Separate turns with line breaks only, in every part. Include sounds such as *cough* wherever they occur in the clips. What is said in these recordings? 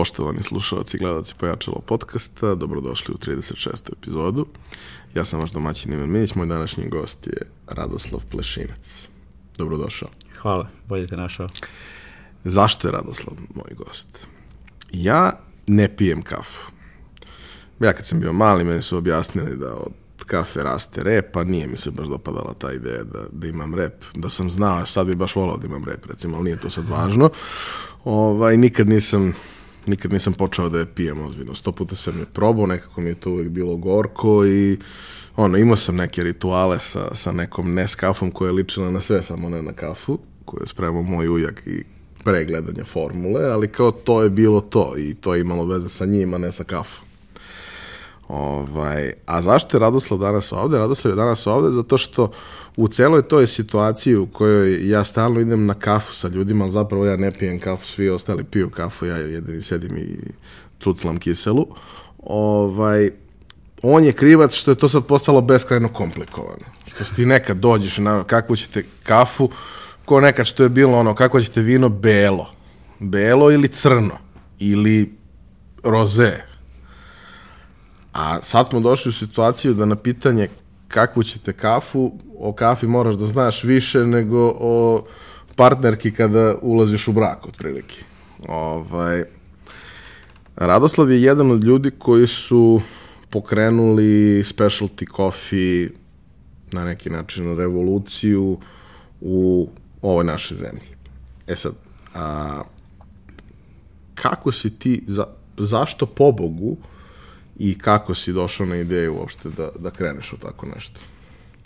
Poštovani slušalci i gledalci Pojačalo podcasta, dobrodošli u 36. epizodu. Ja sam vaš domaćin Ivan Minić, moj današnji gost je Radoslav Plešinac. Dobrodošao.
Hvala, bolje te našao.
Zašto je Radoslav moj gost? Ja ne pijem kafu. Ja kad sam bio mali, meni su objasnili da od kafe raste rep, a nije mi se baš dopadala ta ideja da, da imam rep. Da sam znao, sad bi baš volao da imam rep, recimo, ali nije to sad važno. Ovaj, nikad nisam nikad nisam počeo da je pijem ozbiljno. Sto puta sam je probao, nekako mi je to uvek bilo gorko i ono, imao sam neke rituale sa, sa nekom neskafom koja je ličila na sve, samo ne na kafu, koju je spremao moj ujak i pregledanje formule, ali kao to je bilo to i to je imalo veze sa njima, ne sa kafom. Ovaj, a zašto je Radoslav danas ovde? Radoslav je danas ovde zato što u celoj toj situaciji u kojoj ja stalno idem na kafu sa ljudima, ali zapravo ja ne pijem kafu, svi ostali piju kafu, ja jedini sedim i cuclam kiselu, ovaj, on je krivac što je to sad postalo beskrajno komplikovano. Što ti nekad dođeš na kakvu ćete kafu, ko nekad što je bilo ono, kako ćete vino belo. Belo ili crno. Ili roze. A sad smo došli u situaciju da na pitanje kakvu ćete kafu, o kafi moraš da znaš više nego o partnerki kada ulaziš u brak, otprilike. Ovaj, Radoslav je jedan od ljudi koji su pokrenuli specialty coffee na neki način revoluciju u ovoj našoj zemlji. E sad, a, kako si ti, za, zašto pobogu i kako si došao na ideju uopšte da, da kreneš u tako nešto?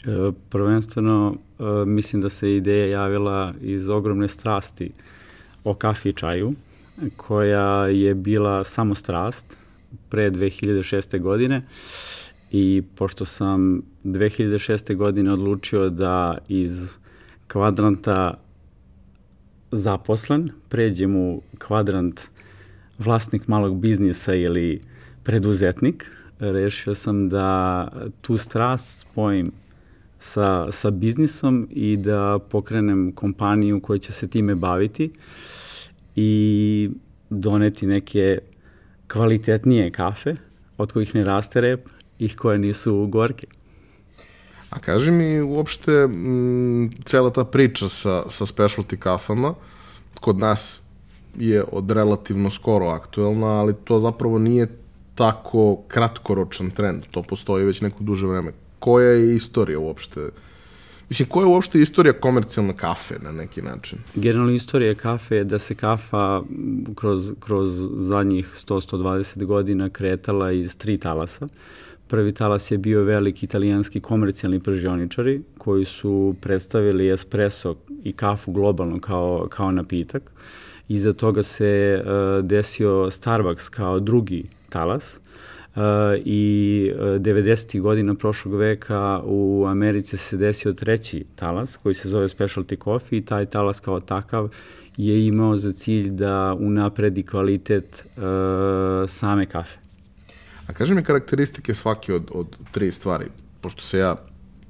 E, prvenstveno, e, mislim da se ideja javila iz ogromne strasti o kafi i čaju, koja je bila samo strast pre 2006. godine i pošto sam 2006. godine odlučio da iz kvadranta zaposlen, pređem u kvadrant vlasnik malog biznisa ili preduzetnik, rešio sam da tu strast spojim sa, sa biznisom i da pokrenem kompaniju koja će se time baviti i doneti neke kvalitetnije kafe od kojih ne raste rep i koje nisu gorke.
A kaži mi uopšte m, cela ta priča sa, sa specialty kafama kod nas je od relativno skoro aktuelna, ali to zapravo nije tako kratkoročan trend. To postoji već neko duže vreme. Koja je istorija uopšte? Mislim, koja je uopšte istorija komercijalne kafe na neki način?
Generalno istorija kafe je da se kafa kroz, kroz zadnjih 100-120 godina kretala iz tri talasa. Prvi talas je bio veliki italijanski komercijalni pržioničari koji su predstavili espresso i kafu globalno kao, kao napitak. Iza toga se uh, desio Starbucks kao drugi talas uh, i uh, 90. godina prošlog veka u Americi se desio treći talas koji se zove specialty coffee i taj talas kao takav je imao za cilj da unapredi kvalitet uh, same kafe.
A kaži mi karakteristike svake od, od tri stvari, pošto se ja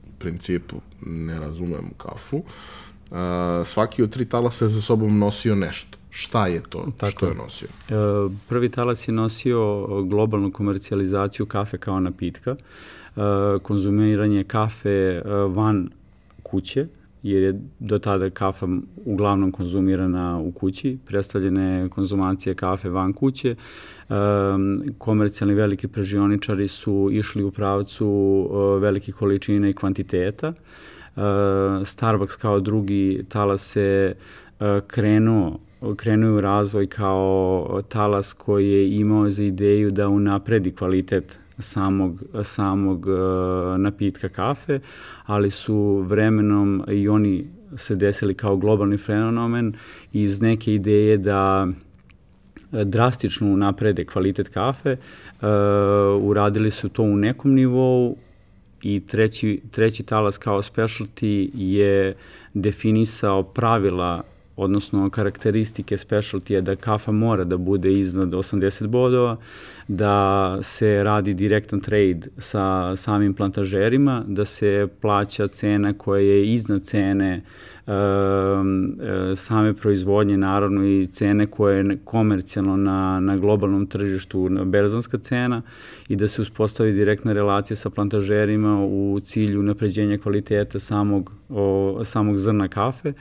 u principu ne razumem u kafu, uh, svaki od tri talasa je za sobom nosio nešto. Šta je to? Tako. Što je nosio?
E, prvi talas je nosio globalnu komercijalizaciju kafe kao napitka, e, konzumiranje kafe e, van kuće, jer je do tada kafa uglavnom konzumirana u kući, predstavljene konzumacije kafe van kuće. E, komercijalni veliki prežioničari su išli u pravcu e, velikih količina i kvantiteta. E, Starbucks kao drugi talas se e, krenuo krenuo razvoj kao talas koji je imao za ideju da unapredi kvalitet samog, samog uh, napitka kafe, ali su vremenom i oni se desili kao globalni fenomen iz neke ideje da drastično unaprede kvalitet kafe, uh, uradili su to u nekom nivou i treći, treći talas kao specialty je definisao pravila odnosno karakteristike specialty je da kafa mora da bude iznad 80 bodova, da se radi direktan trade sa samim plantažerima, da se plaća cena koja je iznad cene same proizvodnje, naravno i cene koje je komercijalno na, na globalnom tržištu, berzanska cena i da se uspostavi direktna relacija sa plantažerima u cilju napređenja kvaliteta samog, o, samog zrna kafe,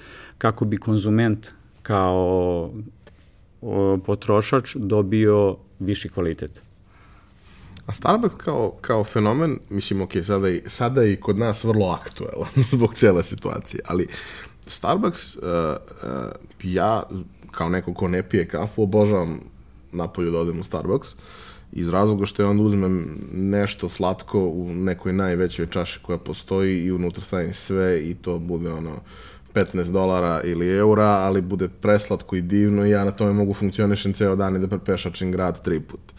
kako bi konzument kao potrošač dobio viši kvalitet.
A Starbucks kao, kao fenomen, mislim, ok, sada i, sada i kod nas vrlo aktuelan *laughs* zbog cele situacije, ali Starbucks, uh, uh, ja kao neko ko ne pije kafu, obožavam napolju da odem u Starbucks, iz razloga što je onda uzmem nešto slatko u nekoj najvećoj čaši koja postoji i unutra stavim sve i to bude ono 15 dolara ili eura, ali bude preslatko i divno i ja na tome mogu funkcionišem ceo dan i da prepešačim grad tri put.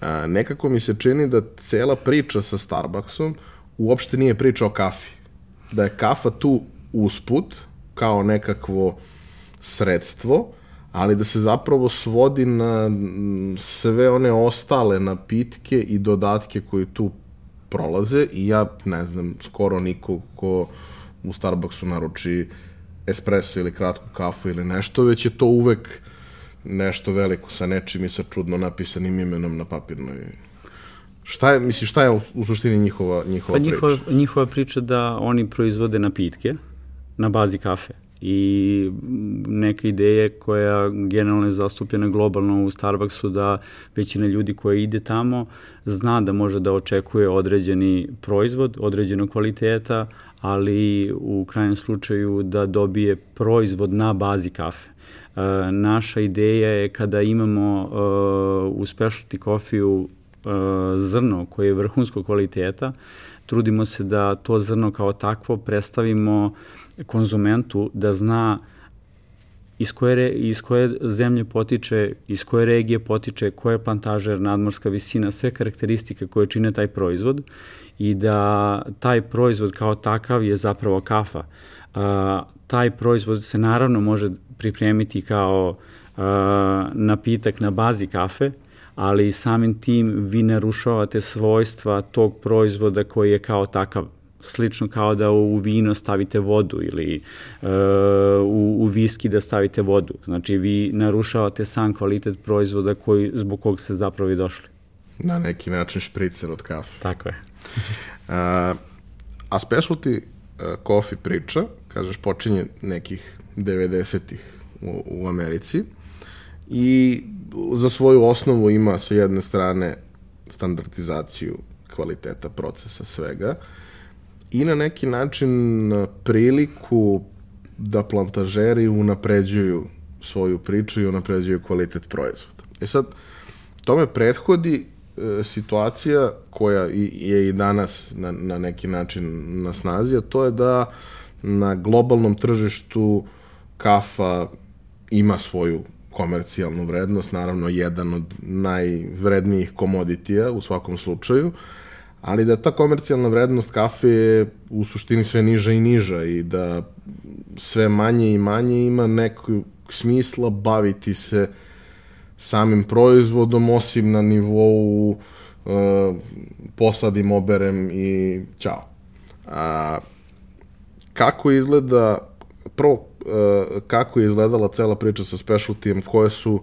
A, nekako mi se čini da cela priča sa Starbucksom uopšte nije priča o kafi. Da je kafa tu usput, kao nekakvo sredstvo, ali da se zapravo svodi na sve one ostale napitke i dodatke koji tu prolaze i ja ne znam skoro niko ko u Starbucksu naruči espresso ili kratku kafu ili nešto, već je to uvek nešto veliko sa nečim i sa čudno napisanim imenom na papirnoj Šta je, misli, šta je u, u suštini njihova, njihova
pa njihova,
priča?
Njihova priča da oni proizvode napitke na bazi kafe i neka ideje koja generalno je zastupljena globalno u Starbucksu da većina ljudi koja ide tamo zna da može da očekuje određeni proizvod, određenog kvaliteta, ali u krajnjem slučaju da dobije proizvod na bazi kafe. E, naša ideja je kada imamo e, u specialty kofiju e, zrno koje je vrhunskog kvaliteta, trudimo se da to zrno kao takvo predstavimo konzumentu da zna iz koje, iz koje zemlje potiče, iz koje regije potiče, koja je plantažer, nadmorska visina, sve karakteristike koje čine taj proizvod i da taj proizvod kao takav je zapravo kafa. A, taj proizvod se naravno može pripremiti kao a, napitak na bazi kafe, ali samim tim vi narušavate svojstva tog proizvoda koji je kao takav slično kao da u vino stavite vodu ili uh, u, u viski da stavite vodu. Znači vi narušavate sam kvalitet proizvoda koji, zbog kog ste zapravo i došli.
Na neki način špricer od kafe.
Tako je. *laughs*
uh, a specialty uh, coffee priča, kažeš, počinje nekih 90-ih u, u Americi i za svoju osnovu ima sa jedne strane standardizaciju kvaliteta procesa svega i na neki način priliku da plantažeri unapređuju svoju priču i unapređuju kvalitet proizvoda. E sad, tome prethodi e, situacija koja je i danas na, na neki način na snazi, a to je da na globalnom tržištu kafa ima svoju komercijalnu vrednost, naravno jedan od najvrednijih komoditija u svakom slučaju, ali da ta komercijalna vrednost kafe je u suštini sve niža i niža i da sve manje i manje ima nekog smisla baviti se samim proizvodom, osim na nivou uh, posadim, oberem i ćao. A, kako izgleda, prvo, kako je izgledala cela priča sa specialtijem, koje su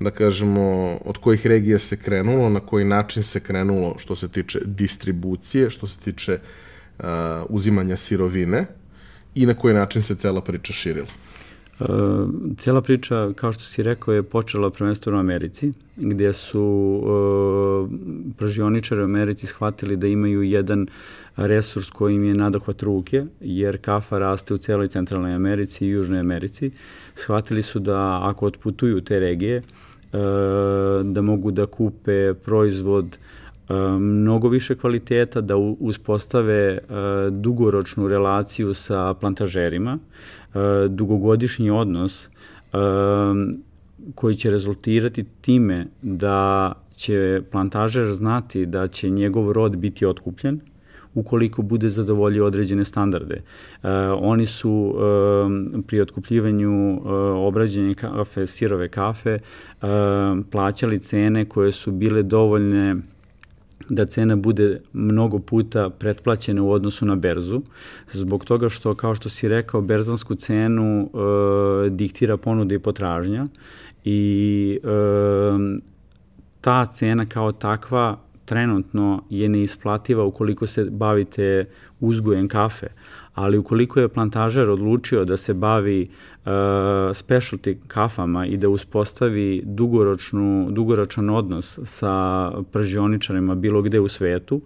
da kažemo, od kojih regija se krenulo, na koji način se krenulo što se tiče distribucije, što se tiče uh, uzimanja sirovine i na koji način se cela priča širila.
Uh, cela priča, kao što si rekao, je počela prvenstveno u Americi, gde su uh, pražioničari u Americi shvatili da imaju jedan resurs koji im je nadohvat ruke, jer kafa raste u celoj centralnoj Americi i Južnoj Americi. Shvatili su da ako otputuju te regije, E, da mogu da kupe proizvod e, mnogo više kvaliteta, da uspostave e, dugoročnu relaciju sa plantažerima, dugogodišnji odnos koji će rezultirati time da će plantažer znati da će njegov rod biti otkupljen, ukoliko bude zadovoljio određene standarde. Uh, oni su uh, pri otkupljivanju uh, obrađenja kafe, sirove kafe, uh, plaćali cene koje su bile dovoljne da cena bude mnogo puta pretplaćena u odnosu na berzu, zbog toga što, kao što si rekao, berzansku cenu e, diktira ponuda i potražnja i e, ta cena kao takva trenutno je neisplativa ukoliko se bavite uzgojem kafe, ali ukoliko je plantažer odlučio da se bavi specialty kafama i da uspostavi dugoročnu, dugoročan odnos sa pržioničarima bilo gde u svetu,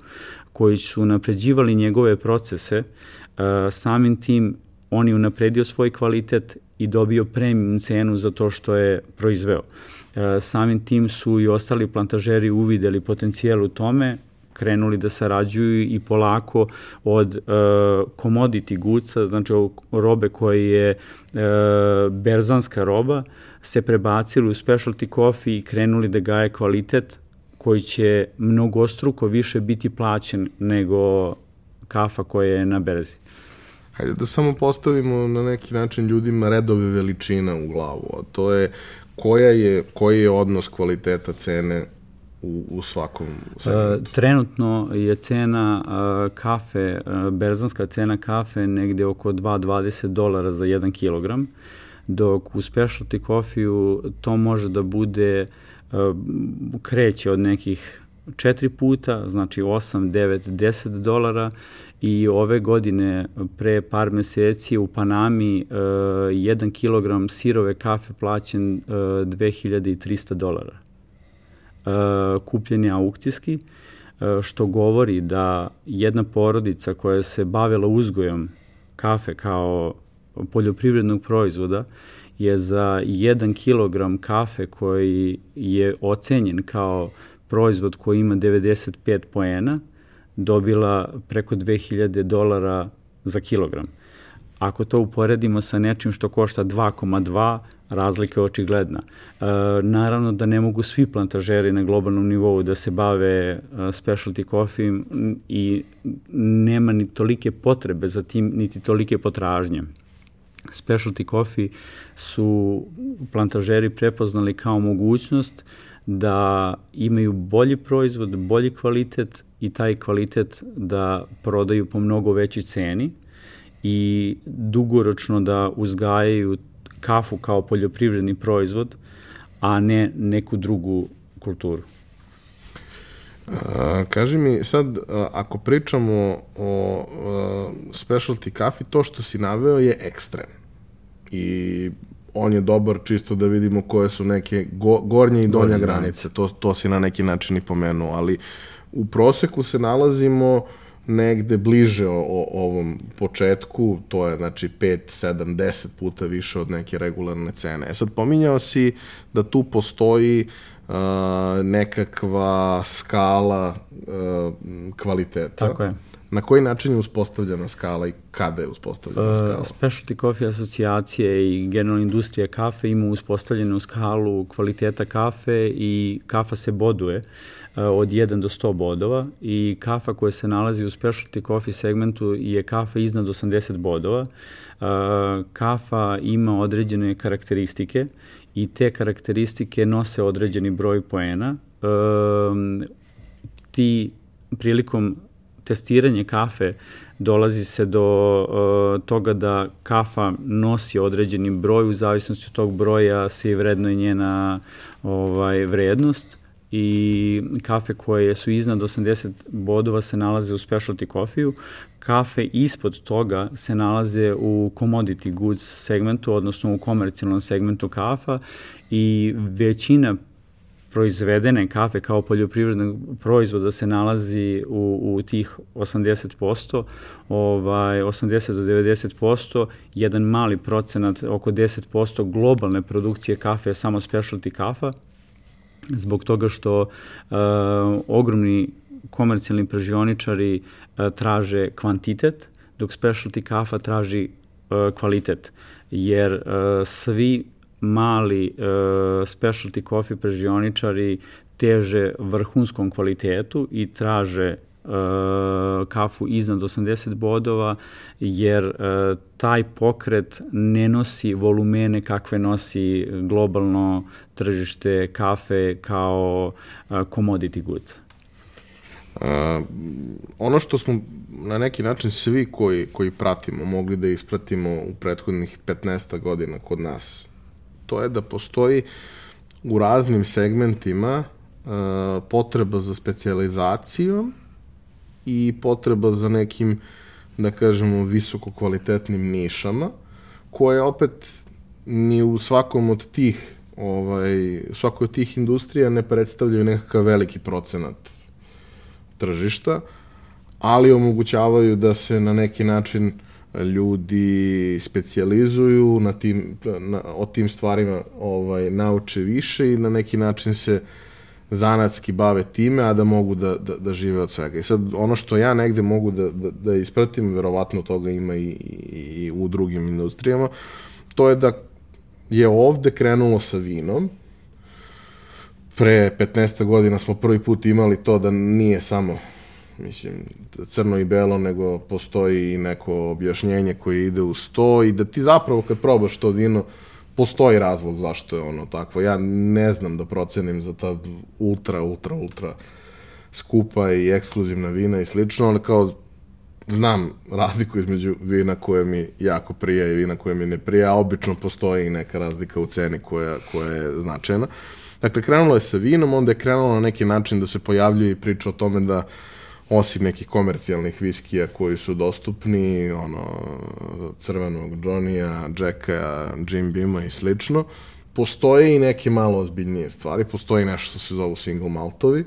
koji su napređivali njegove procese, uh, samim tim on je unapredio svoj kvalitet i dobio premium cenu za to što je proizveo. Uh, samim tim su i ostali plantažeri uvideli potencijal u tome, krenuli da sarađuju i polako od uh, commodity guca, znači robe koje je uh, berzanska roba, se prebacili u specialty coffee i krenuli da gaje kvalitet koji će mnogostruko više biti plaćen nego kafa koja je na berzi.
Hajde da samo postavimo na neki način ljudima redove veličina u glavu, a to je koja je, koji je odnos kvaliteta cene u, u svakom segmentu?
Uh, trenutno je cena uh, kafe, uh, berzanska cena kafe negde oko 2,20 dolara za 1 kilogram, dok u specialty kofiju to može da bude kreće od nekih četiri puta, znači 8, 9, 10 dolara i ove godine pre par meseci u Panami uh, 1 kilogram sirove kafe plaćen uh, 2300 dolara. E, kupljen je aukcijski, e, što govori da jedna porodica koja se bavila uzgojom kafe kao poljoprivrednog proizvoda je za 1 kg kafe koji je ocenjen kao proizvod koji ima 95 poena, dobila preko 2000 dolara za kilogram. Ako to uporedimo sa nečim što košta 2,2, razlika je očigledna. E, naravno da ne mogu svi plantažeri na globalnom nivou da se bave e, specialty coffee i nema ni tolike potrebe za tim, niti tolike potražnje. Specialty coffee su plantažeri prepoznali kao mogućnost da imaju bolji proizvod, bolji kvalitet i taj kvalitet da prodaju po mnogo većoj ceni i dugoročno da uzgajaju kafu kao poljoprivredni proizvod, a ne neku drugu kulturu.
A, kaži mi sad, a, ako pričamo o a, specialty kafi, to što si naveo je ekstrem. I on je dobar čisto da vidimo koje su neke go, gornje i donja granice. To, to si na neki način i pomenuo, ali u proseku se nalazimo negde bliže o, o ovom početku, to je znači 5, 7, 10 puta više od neke regularne cene. E sad pominjao si da tu postoji uh, nekakva skala uh, kvaliteta.
Tako je.
Na koji način je uspostavljena skala i kada je uspostavljena skala? Uh,
Specialty Coffee asocijacije i generalna industrija kafe ima uspostavljenu skalu kvaliteta kafe i kafa se boduje. Uh, od 1 do 100 bodova i kafa koja se nalazi u specialty coffee segmentu je kafa iznad 80 bodova. E, kafa ima određene karakteristike i te karakteristike nose određeni broj poena. E, ti prilikom testiranja kafe dolazi se do uh, toga da kafa nosi određeni broj, u zavisnosti od tog broja se i vredno je njena ovaj, vrednost i kafe koje su iznad 80 bodova se nalaze u specialty kofiju, kafe ispod toga se nalaze u commodity goods segmentu, odnosno u komercijalnom segmentu kafa i većina proizvedene kafe kao poljoprivrednog proizvoda se nalazi u, u tih 80%, ovaj, 80 do 90%, jedan mali procenat, oko 10% globalne produkcije kafe je samo specialty kafa, zbog toga što uh, ogromni komercijalni pražioničari uh, traže kvantitet, dok specialty kafa traži uh, kvalitet. Jer uh, svi mali uh, specialty coffee pražioničari teže vrhunskom kvalitetu i traže kafu iznad 80 bodova, jer uh, taj pokret ne nosi volumene kakve nosi globalno tržište kafe kao uh, commodity goods.
Uh, ono što smo na neki način svi koji, koji pratimo, mogli da ispratimo u prethodnih 15 godina kod nas, to je da postoji u raznim segmentima uh, potreba za specializacijom i potreba za nekim, da kažemo, visoko kvalitetnim nišama, koje opet ni u svakom od tih ovaj, svakoj od tih industrija ne predstavljaju nekakav veliki procenat tržišta, ali omogućavaju da se na neki način ljudi specijalizuju na tim, na, o tim stvarima ovaj, nauče više i na neki način se zanatski bave time, a da mogu da, da, da žive od svega. I sad, ono što ja negde mogu da, da, da ispratim, verovatno toga ima i, i, i u drugim industrijama, to je da je ovde krenulo sa vinom. Pre 15 godina smo prvi put imali to da nije samo mislim, crno i belo, nego postoji neko objašnjenje koje ide u sto i da ti zapravo kad probaš to vino, postoji razlog zašto je ono takvo. Ja ne znam da procenim za ta ultra, ultra, ultra skupa i ekskluzivna vina i slično, ali kao znam razliku između vina koje mi jako prija i vina koje mi ne prija, a obično postoji i neka razlika u ceni koja, koja je značajna. Dakle, krenulo je sa vinom, onda je krenulo na neki način da se pojavljuje i priča o tome da osim nekih komercijalnih viskija koji su dostupni, ono, crvenog Johnny-a, Jacka, Jim Beama i slično, postoje i neke malo ozbiljnije stvari, postoji nešto što se zovu single maltovi,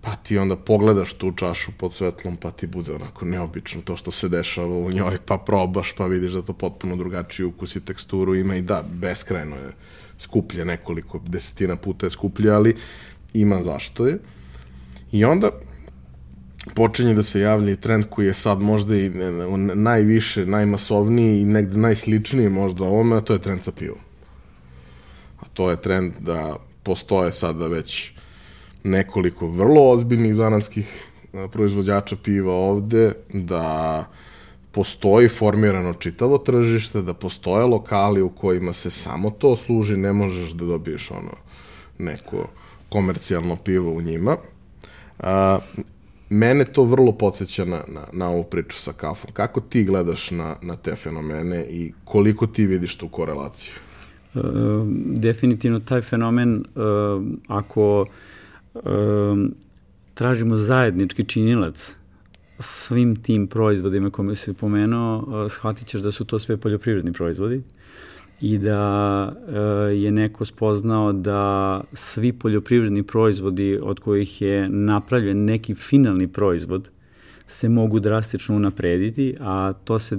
pa ti onda pogledaš tu čašu pod svetlom, pa ti bude onako neobično to što se dešava u njoj, pa probaš, pa vidiš da to potpuno drugačiji ukus i teksturu ima i da, beskrajno je skuplje, nekoliko desetina puta je skuplje, ali ima zašto je. I onda počinje da se javlja trend koji je sad možda i najviše, najmasovniji i negde najsličniji možda ovome, a to je trend sa pivom. A to je trend da postoje sada već nekoliko vrlo ozbiljnih zanatskih proizvođača piva ovde, da postoji formirano čitavo tržište, da postoje lokali u kojima se samo to služi, ne možeš da dobiješ ono neko komercijalno pivo u njima. Mene to vrlo podsjeća na, na, na ovu priču sa kafom. Kako ti gledaš na, na te fenomene i koliko ti vidiš tu korelaciju?
E, definitivno taj fenomen, e, ako e, tražimo zajednički činilac svim tim proizvodima kome se pomenuo, shvatit ćeš da su to sve poljoprivredni proizvodi i da e, je neko spoznao da svi poljoprivredni proizvodi od kojih je napravljen neki finalni proizvod se mogu drastično unaprediti, a to se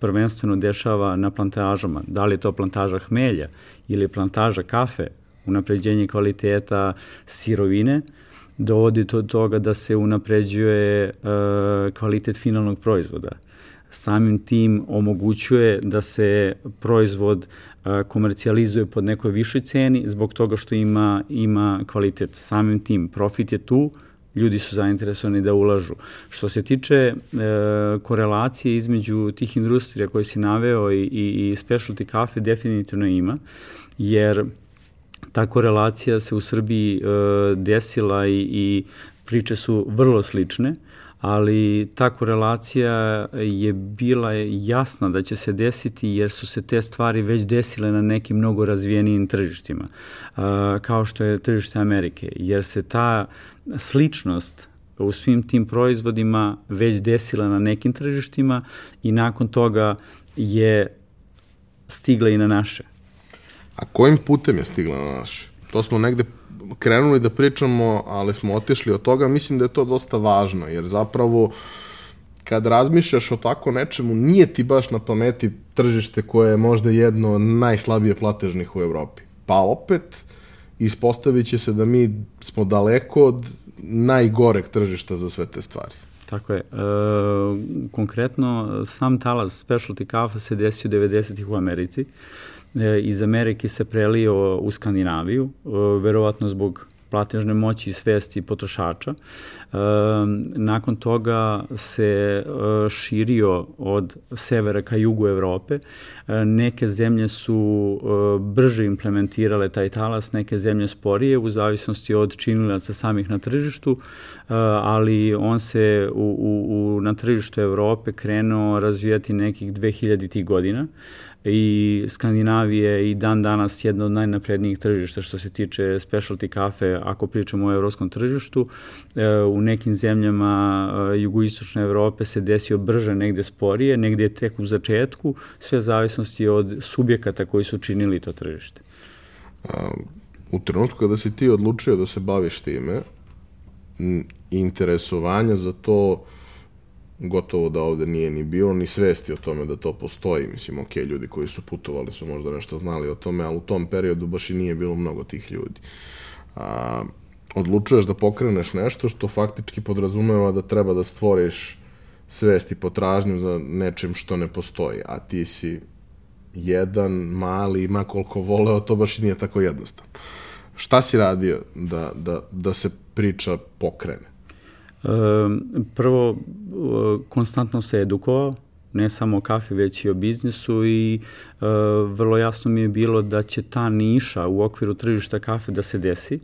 prvenstveno dešava na plantažama. Da li je to plantaža hmelja ili plantaža kafe, unapređenje kvaliteta sirovine, dovodi do toga da se unapređuje e, kvalitet finalnog proizvoda samim tim omogućuje da se proizvod komercijalizuje pod nekoj višoj ceni zbog toga što ima, ima kvalitet. Samim tim profit je tu, ljudi su zainteresovani da ulažu. Što se tiče e, korelacije između tih industrija koje si naveo i, i, i specialty kafe definitivno ima, jer ta korelacija se u Srbiji e, desila i, i priče su vrlo slične ali ta korelacija je bila jasna da će se desiti jer su se te stvari već desile na nekim mnogo razvijenijim tržištima, kao što je tržište Amerike, jer se ta sličnost u svim tim proizvodima već desila na nekim tržištima i nakon toga je stigla i na naše.
A kojim putem je stigla na naše? To smo negde krenuli da pričamo, ali smo otišli od toga, mislim da je to dosta važno, jer zapravo kad razmišljaš o tako nečemu, nije ti baš na pameti tržište koje je možda jedno od najslabije platežnih u Evropi. Pa opet, ispostavit će se da mi smo daleko od najgoreg tržišta za sve te stvari.
Tako je. E, konkretno, sam talas specialty kafa se desio 90-ih u Americi. E, iz Amerike se prelio u Skandinaviju, e, verovatno zbog platežne moći i svesti potrošača. E, nakon toga se e, širio od severa ka jugu Evrope. E, neke zemlje su e, brže implementirale taj talas, neke zemlje sporije u zavisnosti od činilaca samih na tržištu, e, ali on se u, u, u, na tržištu Evrope krenuo razvijati nekih 2000 tih godina i Skandinavije i dan danas jedno od najnaprednijih tržišta što se tiče specialty kafe ako pričamo o evropskom tržištu. E, u nekim zemljama e, jugoistočne Evrope se desio brže, negde sporije, negde je tek u začetku, sve zavisnosti od subjekata koji su činili to tržište.
U trenutku kada si ti odlučio da se baviš time, interesovanja za to gotovo da ovde nije ni bilo, ni svesti o tome da to postoji. Mislim, ok, ljudi koji su putovali su možda nešto znali o tome, ali u tom periodu baš i nije bilo mnogo tih ljudi. A, odlučuješ da pokreneš nešto što faktički podrazumeva da treba da stvoriš svest i potražnju za nečim što ne postoji, a ti si jedan, mali, ima koliko voleo, to baš i nije tako jednostavno. Šta si radio da, da, da se priča pokrene?
Prvo, konstantno se edukovao, ne samo o kafi, već i o biznisu i uh, vrlo jasno mi je bilo da će ta niša u okviru tržišta kafe da se desi.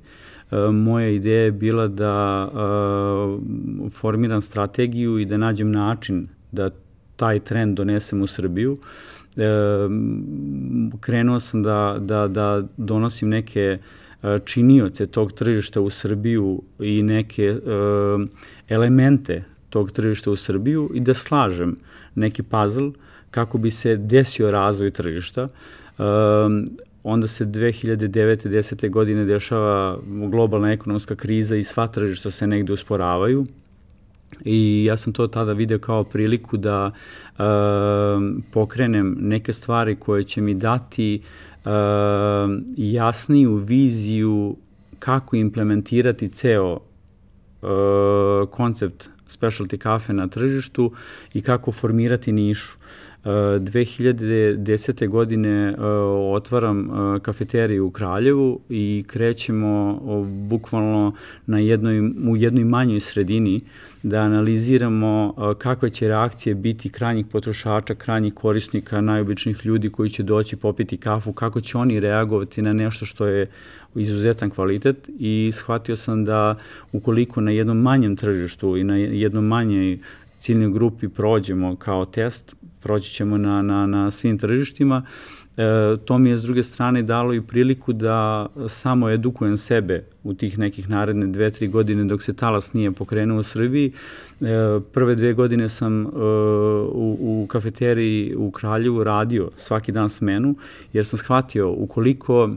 Uh, moja ideja je bila da uh, formiram strategiju i da nađem način da taj trend donesem u Srbiju. Uh, krenuo sam da, da, da donosim neke uh, činioce tog tržišta u Srbiju i neke e, elemente tog tržišta u Srbiju i da slažem neki puzzle kako bi se desio razvoj tržišta. E, onda se 2009. 10. godine dešava globalna ekonomska kriza i sva tržišta se negde usporavaju. I ja sam to tada video kao priliku da e, pokrenem neke stvari koje će mi dati uh, jasniju viziju kako implementirati ceo koncept specialty kafe na tržištu i kako formirati nišu. 2010. godine uh, otvaram kafeteriju u Kraljevu i krećemo bukvalno na jednoj, u jednoj manjoj sredini da analiziramo kakve će reakcije biti krajnjih potrošača, krajnjih korisnika, najobičnih ljudi koji će doći popiti kafu, kako će oni reagovati na nešto što je izuzetan kvalitet i shvatio sam da ukoliko na jednom manjem tržištu i na jednom manjoj ciljnoj grupi prođemo kao test, proći ćemo na, na, na svim tržištima. E, to mi je s druge strane dalo i priliku da samo edukujem sebe u tih nekih naredne dve, tri godine dok se talas nije pokrenuo u Srbiji. E, prve dve godine sam e, u, u kafeteriji u Kraljevu radio svaki dan smenu, jer sam shvatio ukoliko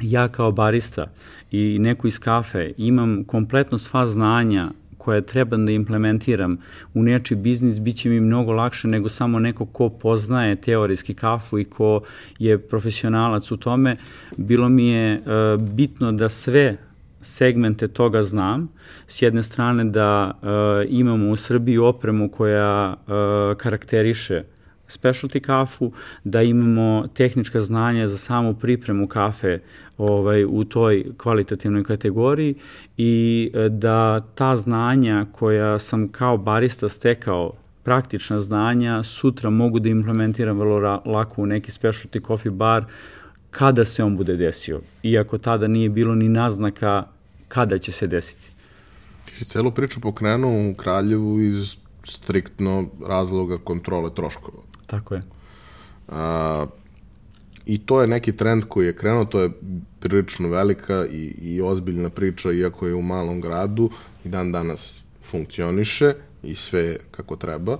ja kao barista i neko iz kafe imam kompletno sva znanja koje treba da implementiram u neči biznis, bit će mi mnogo lakše nego samo neko ko poznaje teorijski kafu i ko je profesionalac u tome. Bilo mi je uh, bitno da sve segmente toga znam. S jedne strane da uh, imamo u Srbiji opremu koja uh, karakteriše specialty kafu, da imamo tehnička znanja za samu pripremu kafe ovaj, u toj kvalitativnoj kategoriji i e, da ta znanja koja sam kao barista stekao praktična znanja sutra mogu da implementiram vrlo lako u neki specialty coffee bar kada se on bude desio, iako tada nije bilo ni naznaka kada će se desiti.
Ti si celu priču pokrenuo u Kraljevu iz striktno razloga kontrole troškova.
Tako je.
A, I to je neki trend koji je krenuo, to je prilično velika i, i ozbiljna priča, iako je u malom gradu i dan danas funkcioniše i sve kako treba.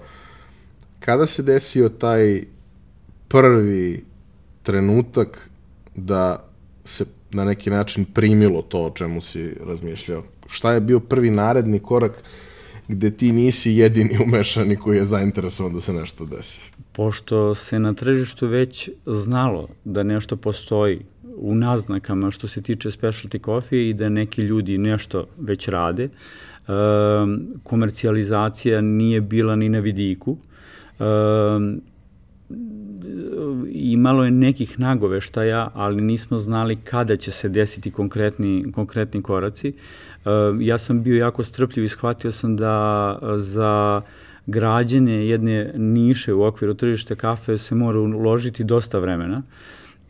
Kada se desio taj prvi trenutak da se na neki način primilo to o čemu si razmišljao? Šta je bio prvi naredni korak gde ti nisi jedini umešani koji je zainteresovan da se nešto desi?
Pošto se na tržištu već znalo da nešto postoji u naznakama što se tiče specialty coffee i da neki ljudi nešto već rade, e, komercijalizacija nije bila ni na vidiku. E, imalo je nekih nagoveštaja, ali nismo znali kada će se desiti konkretni, konkretni koraci. Uh, ja sam bio jako strpljiv i shvatio sam da za građenje jedne niše u okviru tržišta kafe se mora uložiti dosta vremena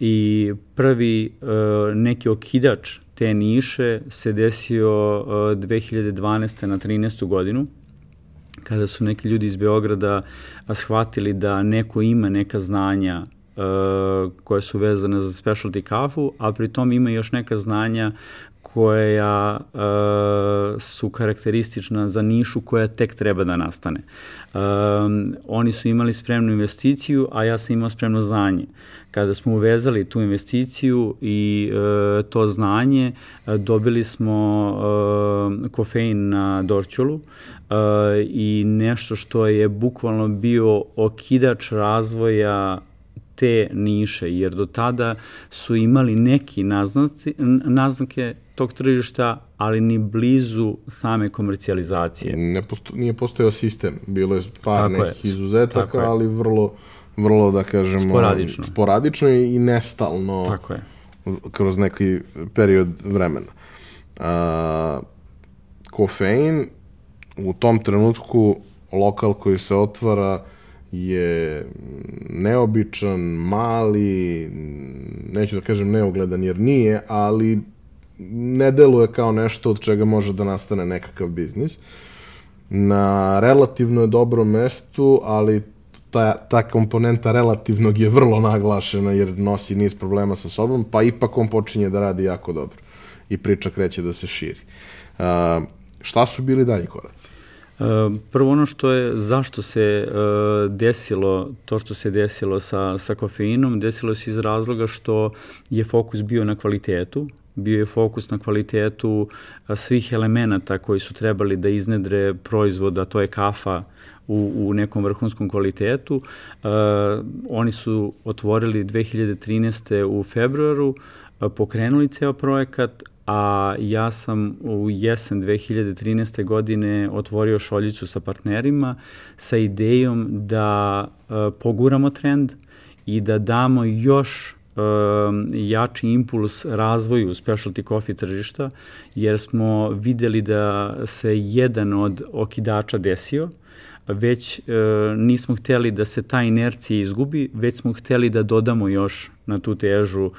i prvi uh, neki okidač te niše se desio uh, 2012. na 13. godinu kada su neki ljudi iz Beograda shvatili da neko ima neka znanja uh, koje su vezane za specialty kafu, a pri tom ima još neka znanja koja uh, su karakteristična za nišu koja tek treba da nastane. Um, oni su imali spremnu investiciju, a ja sam imao spremno znanje. Kada smo uvezali tu investiciju i uh, to znanje, uh, dobili smo uh, kofein na Dorčulu uh, i nešto što je bukvalno bio okidač razvoja te niše, jer do tada su imali neki naznaci, naznake tog tržišta, ali ni blizu same komercijalizacije.
Ne posto, nije postojao sistem, bilo je par Tako nekih je. izuzetaka, Tako ali vrlo, vrlo, da kažemo, sporadično, sporadično i nestalno
Tako je.
kroz neki period vremena. A, kofein u tom trenutku lokal koji se otvara je neobičan, mali, neću da kažem neogledan jer nije, ali ne deluje kao nešto od čega može da nastane nekakav biznis. Na relativno je dobrom mestu, ali ta, ta komponenta relativnog je vrlo naglašena jer nosi niz problema sa sobom, pa ipak on počinje da radi jako dobro i priča kreće da se širi. Uh, šta su bili dalji koraci?
Prvo ono što je, zašto se uh, desilo to što se desilo sa, sa kofeinom, desilo se iz razloga što je fokus bio na kvalitetu, bio je fokus na kvalitetu svih elemenata koji su trebali da iznedre proizvoda, to je kafa, u, u nekom vrhunskom kvalitetu. Uh, oni su otvorili 2013. u februaru, pokrenuli ceo projekat, a ja sam u jesen 2013. godine otvorio šoljicu sa partnerima sa idejom da uh, poguramo trend i da damo još uh, jači impuls razvoju specialty coffee tržišta, jer smo videli da se jedan od okidača desio, već e, nismo hteli da se ta inercija izgubi, već smo hteli da dodamo još na tu težu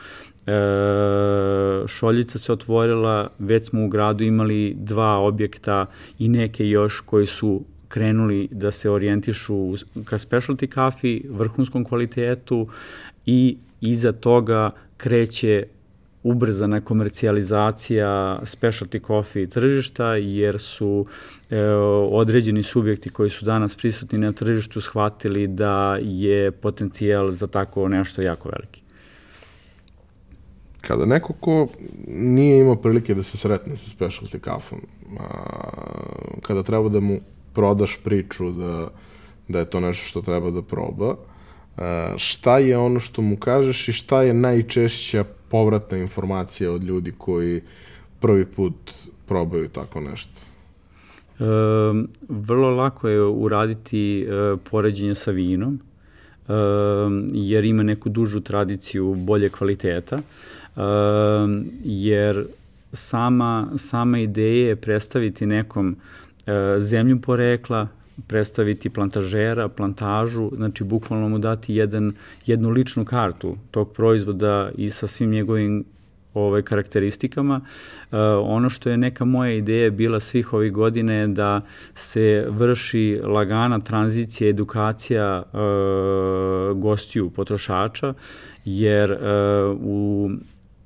E, šoljica se otvorila, već smo u gradu imali dva objekta i neke još koji su krenuli da se orijentišu ka specialty kafi, vrhunskom kvalitetu i iza toga kreće ubrzana komercijalizacija specialty coffee tržišta jer su e, određeni subjekti koji su danas prisutni na tržištu shvatili da je potencijal za tako nešto jako veliki
kada neko ko nije imao prilike da se sretne sa specialty kafom, a, kada treba da mu prodaš priču da, da je to nešto što treba da proba, a, šta je ono što mu kažeš i šta je najčešća povratna informacija od ljudi koji prvi put probaju tako nešto?
E, vrlo lako je uraditi e, poređenje sa vinom, e, jer ima neku dužu tradiciju bolje kvaliteta. Ehm, jer sama, sama ideja je predstaviti nekom e, zemlju porekla, predstaviti plantažera, plantažu, znači bukvalno mu dati jedan, jednu ličnu kartu tog proizvoda i sa svim njegovim ovaj, karakteristikama. E, ono što je neka moja ideja bila svih ovih godina je da se vrši lagana tranzicija, edukacija e, gostiju, potrošača, jer e, u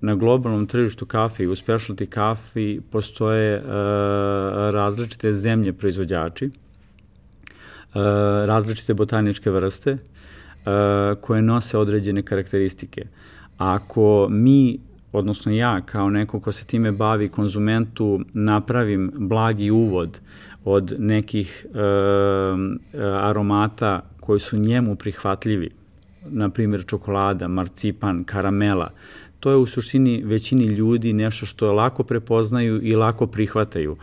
na globalnom tržištu kafe i u specialty kafi postoje uh, različite zemlje proizvođači, uh, različite botaničke vrste uh, koje nose određene karakteristike. Ako mi odnosno ja kao neko ko se time bavi konzumentu napravim blagi uvod od nekih uh, aromata koji su njemu prihvatljivi, na primjer čokolada, marcipan, karamela, to je u suštini većini ljudi nešto što lako prepoznaju i lako prihvataju.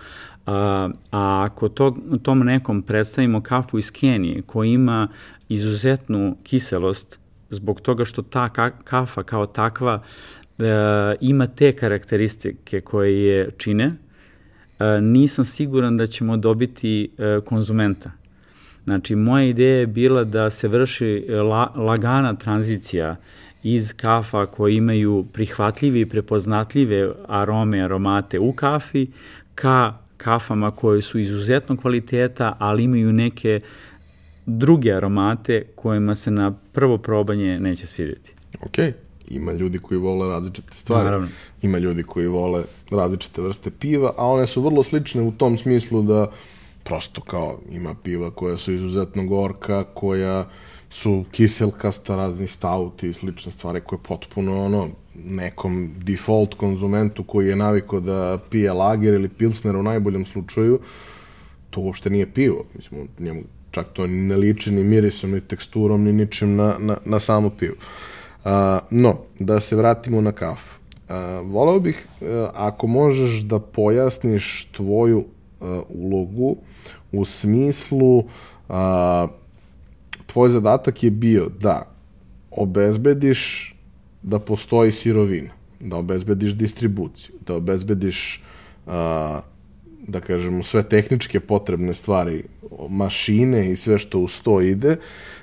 A, a ako to, tom nekom predstavimo kafu iz Kenije koji ima izuzetnu kiselost zbog toga što ta kafa kao takva e, ima te karakteristike koje je čine, e, nisam siguran da ćemo dobiti e, konzumenta. Znači, moja ideja je bila da se vrši la, lagana tranzicija iz kafa koje imaju prihvatljive i prepoznatljive arome, aromate u kafi, ka kafama koje su izuzetno kvaliteta, ali imaju neke druge aromate kojima se na prvo probanje neće svidjeti.
Ok, ima ljudi koji vole različite stvari, Naravno. ima ljudi koji vole različite vrste piva, a one su vrlo slične u tom smislu da prosto kao ima piva koja su izuzetno gorka, koja su kiselkasta, razni stauti i slične stvari koje potpuno ono nekom default konzumentu koji je naviko da pije lager ili pilsner u najboljem slučaju, to uopšte nije pivo. Mislim, njemu čak to ne liči ni mirisom, ni teksturom, ni ničim na, na, na samo pivo. Uh, no, da se vratimo na kafu. Uh, voleo bih, uh, ako možeš da pojasniš tvoju uh, ulogu u smislu uh, tvoj zadatak je bio da obezbediš da postoji sirovina, da obezbediš distribuciju, da obezbediš a, da kažemo sve tehničke potrebne stvari, mašine i sve što uz to ide,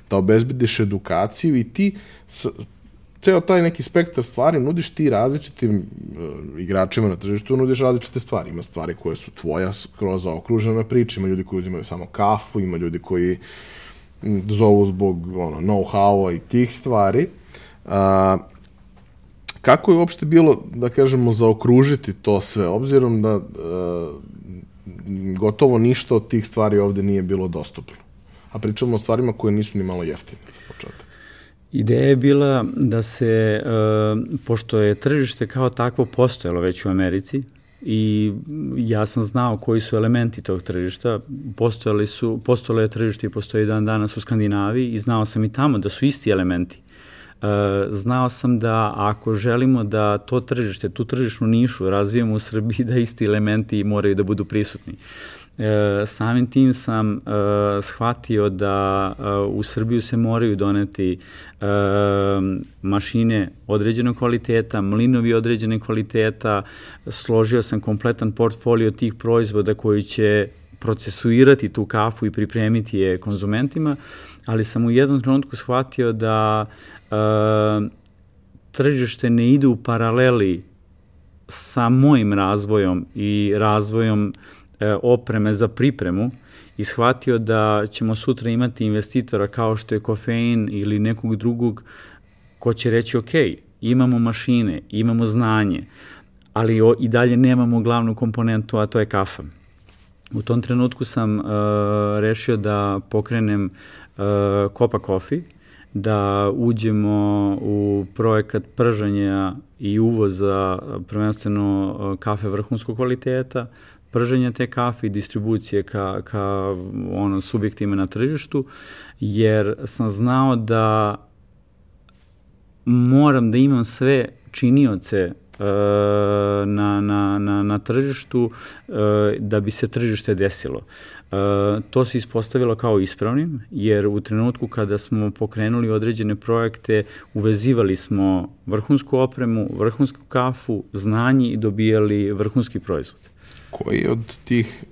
da obezbediš edukaciju i ti s, ceo taj neki spektar stvari nudiš ti različitim uh, igračima na tržištu, nudiš različite stvari. Ima stvari koje su tvoja skroz okružena priča, ima ljudi koji uzimaju samo kafu, ima ljudi koji zovu zbog ono, know-howa i tih stvari. Uh, Kako je uopšte bilo, da kažemo, zaokružiti to sve, obzirom da e, gotovo ništa od tih stvari ovde nije bilo dostupno? A pričamo o stvarima koje nisu ni malo jeftine za početak.
Ideja je bila da se, pošto je tržište kao takvo postojalo već u Americi, i ja sam znao koji su elementi tog tržišta. Postojali su, postojalo je tržište i postoji dan danas u Skandinaviji i znao sam i tamo da su isti elementi. E, znao sam da ako želimo da to tržište, tu tržišnu nišu razvijemo u Srbiji, *laughs* da isti elementi moraju da budu prisutni. E, samim tim sam e, shvatio da e, u Srbiju se moraju doneti e, mašine određenog kvaliteta, mlinovi određene kvaliteta, složio sam kompletan portfolio tih proizvoda koji će procesuirati tu kafu i pripremiti je konzumentima, ali sam u jednom trenutku shvatio da uh, tržište ne ide u paraleli sa mojim razvojom i razvojom e, opreme za pripremu i shvatio da ćemo sutra imati investitora kao što je kofein ili nekog drugog ko će reći ok, imamo mašine, imamo znanje, ali o, i dalje nemamo glavnu komponentu, a to je kafa. U tom trenutku sam uh, rešio da pokrenem uh, Copa Coffee, da uđemo u projekat pržanja i uvoza prvenstveno kafe vrhunskog kvaliteta, prženja te kafe i distribucije ka, ka ono, subjektima na tržištu, jer sam znao da moram da imam sve činioce na, na, na, na tržištu da bi se tržište desilo. To se ispostavilo kao ispravnim, jer u trenutku kada smo pokrenuli određene projekte, uvezivali smo vrhunsku opremu, vrhunsku kafu, znanje i dobijali vrhunski proizvod.
Koji od tih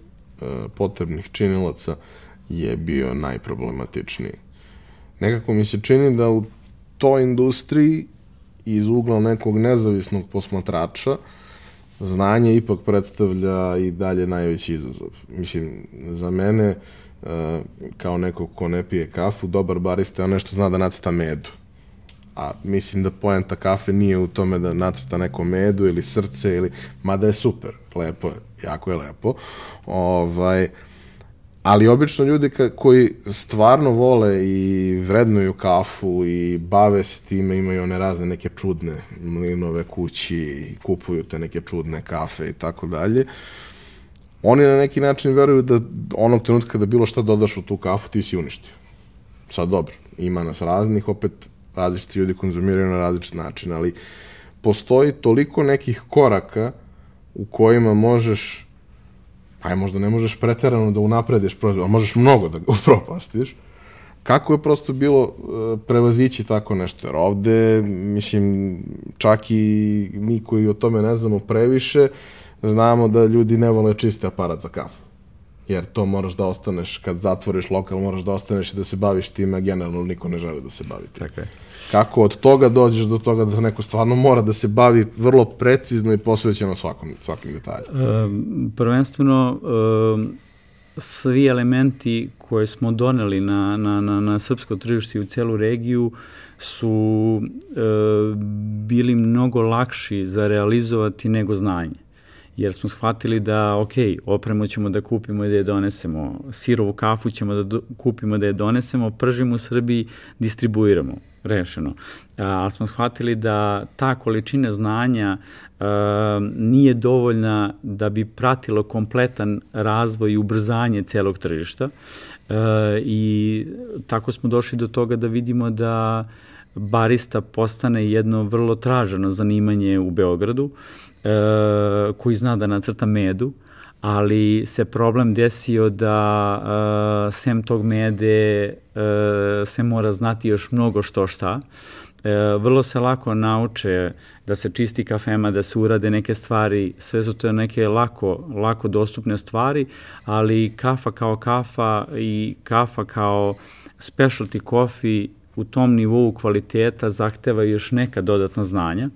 potrebnih činilaca je bio najproblematičniji? Nekako mi se čini da u toj industriji iz ugla nekog nezavisnog posmatrača, znanje ipak predstavlja i dalje najveći izazov. Mislim, za mene, e, kao neko ko ne pije kafu, dobar barista je ono što zna da nacrta medu. A mislim da poenta kafe nije u tome da nacrta neko medu ili srce ili, mada je super, lepo je, jako je lepo. Ovaj, Ali obično ljudi ka, koji stvarno vole i vrednuju kafu i bave se time, imaju one razne neke čudne mlinove kući i kupuju te neke čudne kafe i tako dalje. Oni na neki način veruju da onog trenutka da bilo šta dodaš u tu kafu, ti si uništio. Sad dobro, ima nas raznih, opet različiti ljudi konzumiraju na različit način, ali postoji toliko nekih koraka u kojima možeš aj možda ne možeš preterano da unaprediš proizvod, možeš mnogo da ga *laughs* upropastiš, kako je prosto bilo uh, prevazići tako nešto? Jer ovde, mislim, čak i mi koji o tome ne znamo previše, znamo da ljudi ne vole čisti aparat za kafu. Jer to moraš da ostaneš, kad zatvoriš lokal, moraš da ostaneš i da se baviš time, a generalno niko ne želi da se bavi time.
Tako je.
Kako od toga dođeš do toga da neko stvarno mora da se bavi vrlo precizno i posvećeno svakom, svakim detaljem?
Um, prvenstveno, um, svi elementi koje smo doneli na, na, na, na srpsko tržište i u celu regiju su e, bili mnogo lakši za realizovati nego znanje jer smo shvatili da, ok, opremu ćemo da kupimo i da je donesemo, sirovu kafu ćemo da do, kupimo da je donesemo, pržimo u Srbiji, distribuiramo, rešeno. A, ali smo shvatili da ta količina znanja a, nije dovoljna da bi pratilo kompletan razvoj i ubrzanje celog tržišta. A, I tako smo došli do toga da vidimo da barista postane jedno vrlo traženo zanimanje u Beogradu. E, koji zna da nacrta medu, ali se problem desio da uh, sem tog mede uh, se mora znati još mnogo što šta. Uh, vrlo se lako nauče da se čisti kafema, da se urade neke stvari, sve su to neke lako, lako dostupne stvari, ali kafa kao kafa i kafa kao specialty coffee u tom nivou kvaliteta zahteva još neka dodatna znanja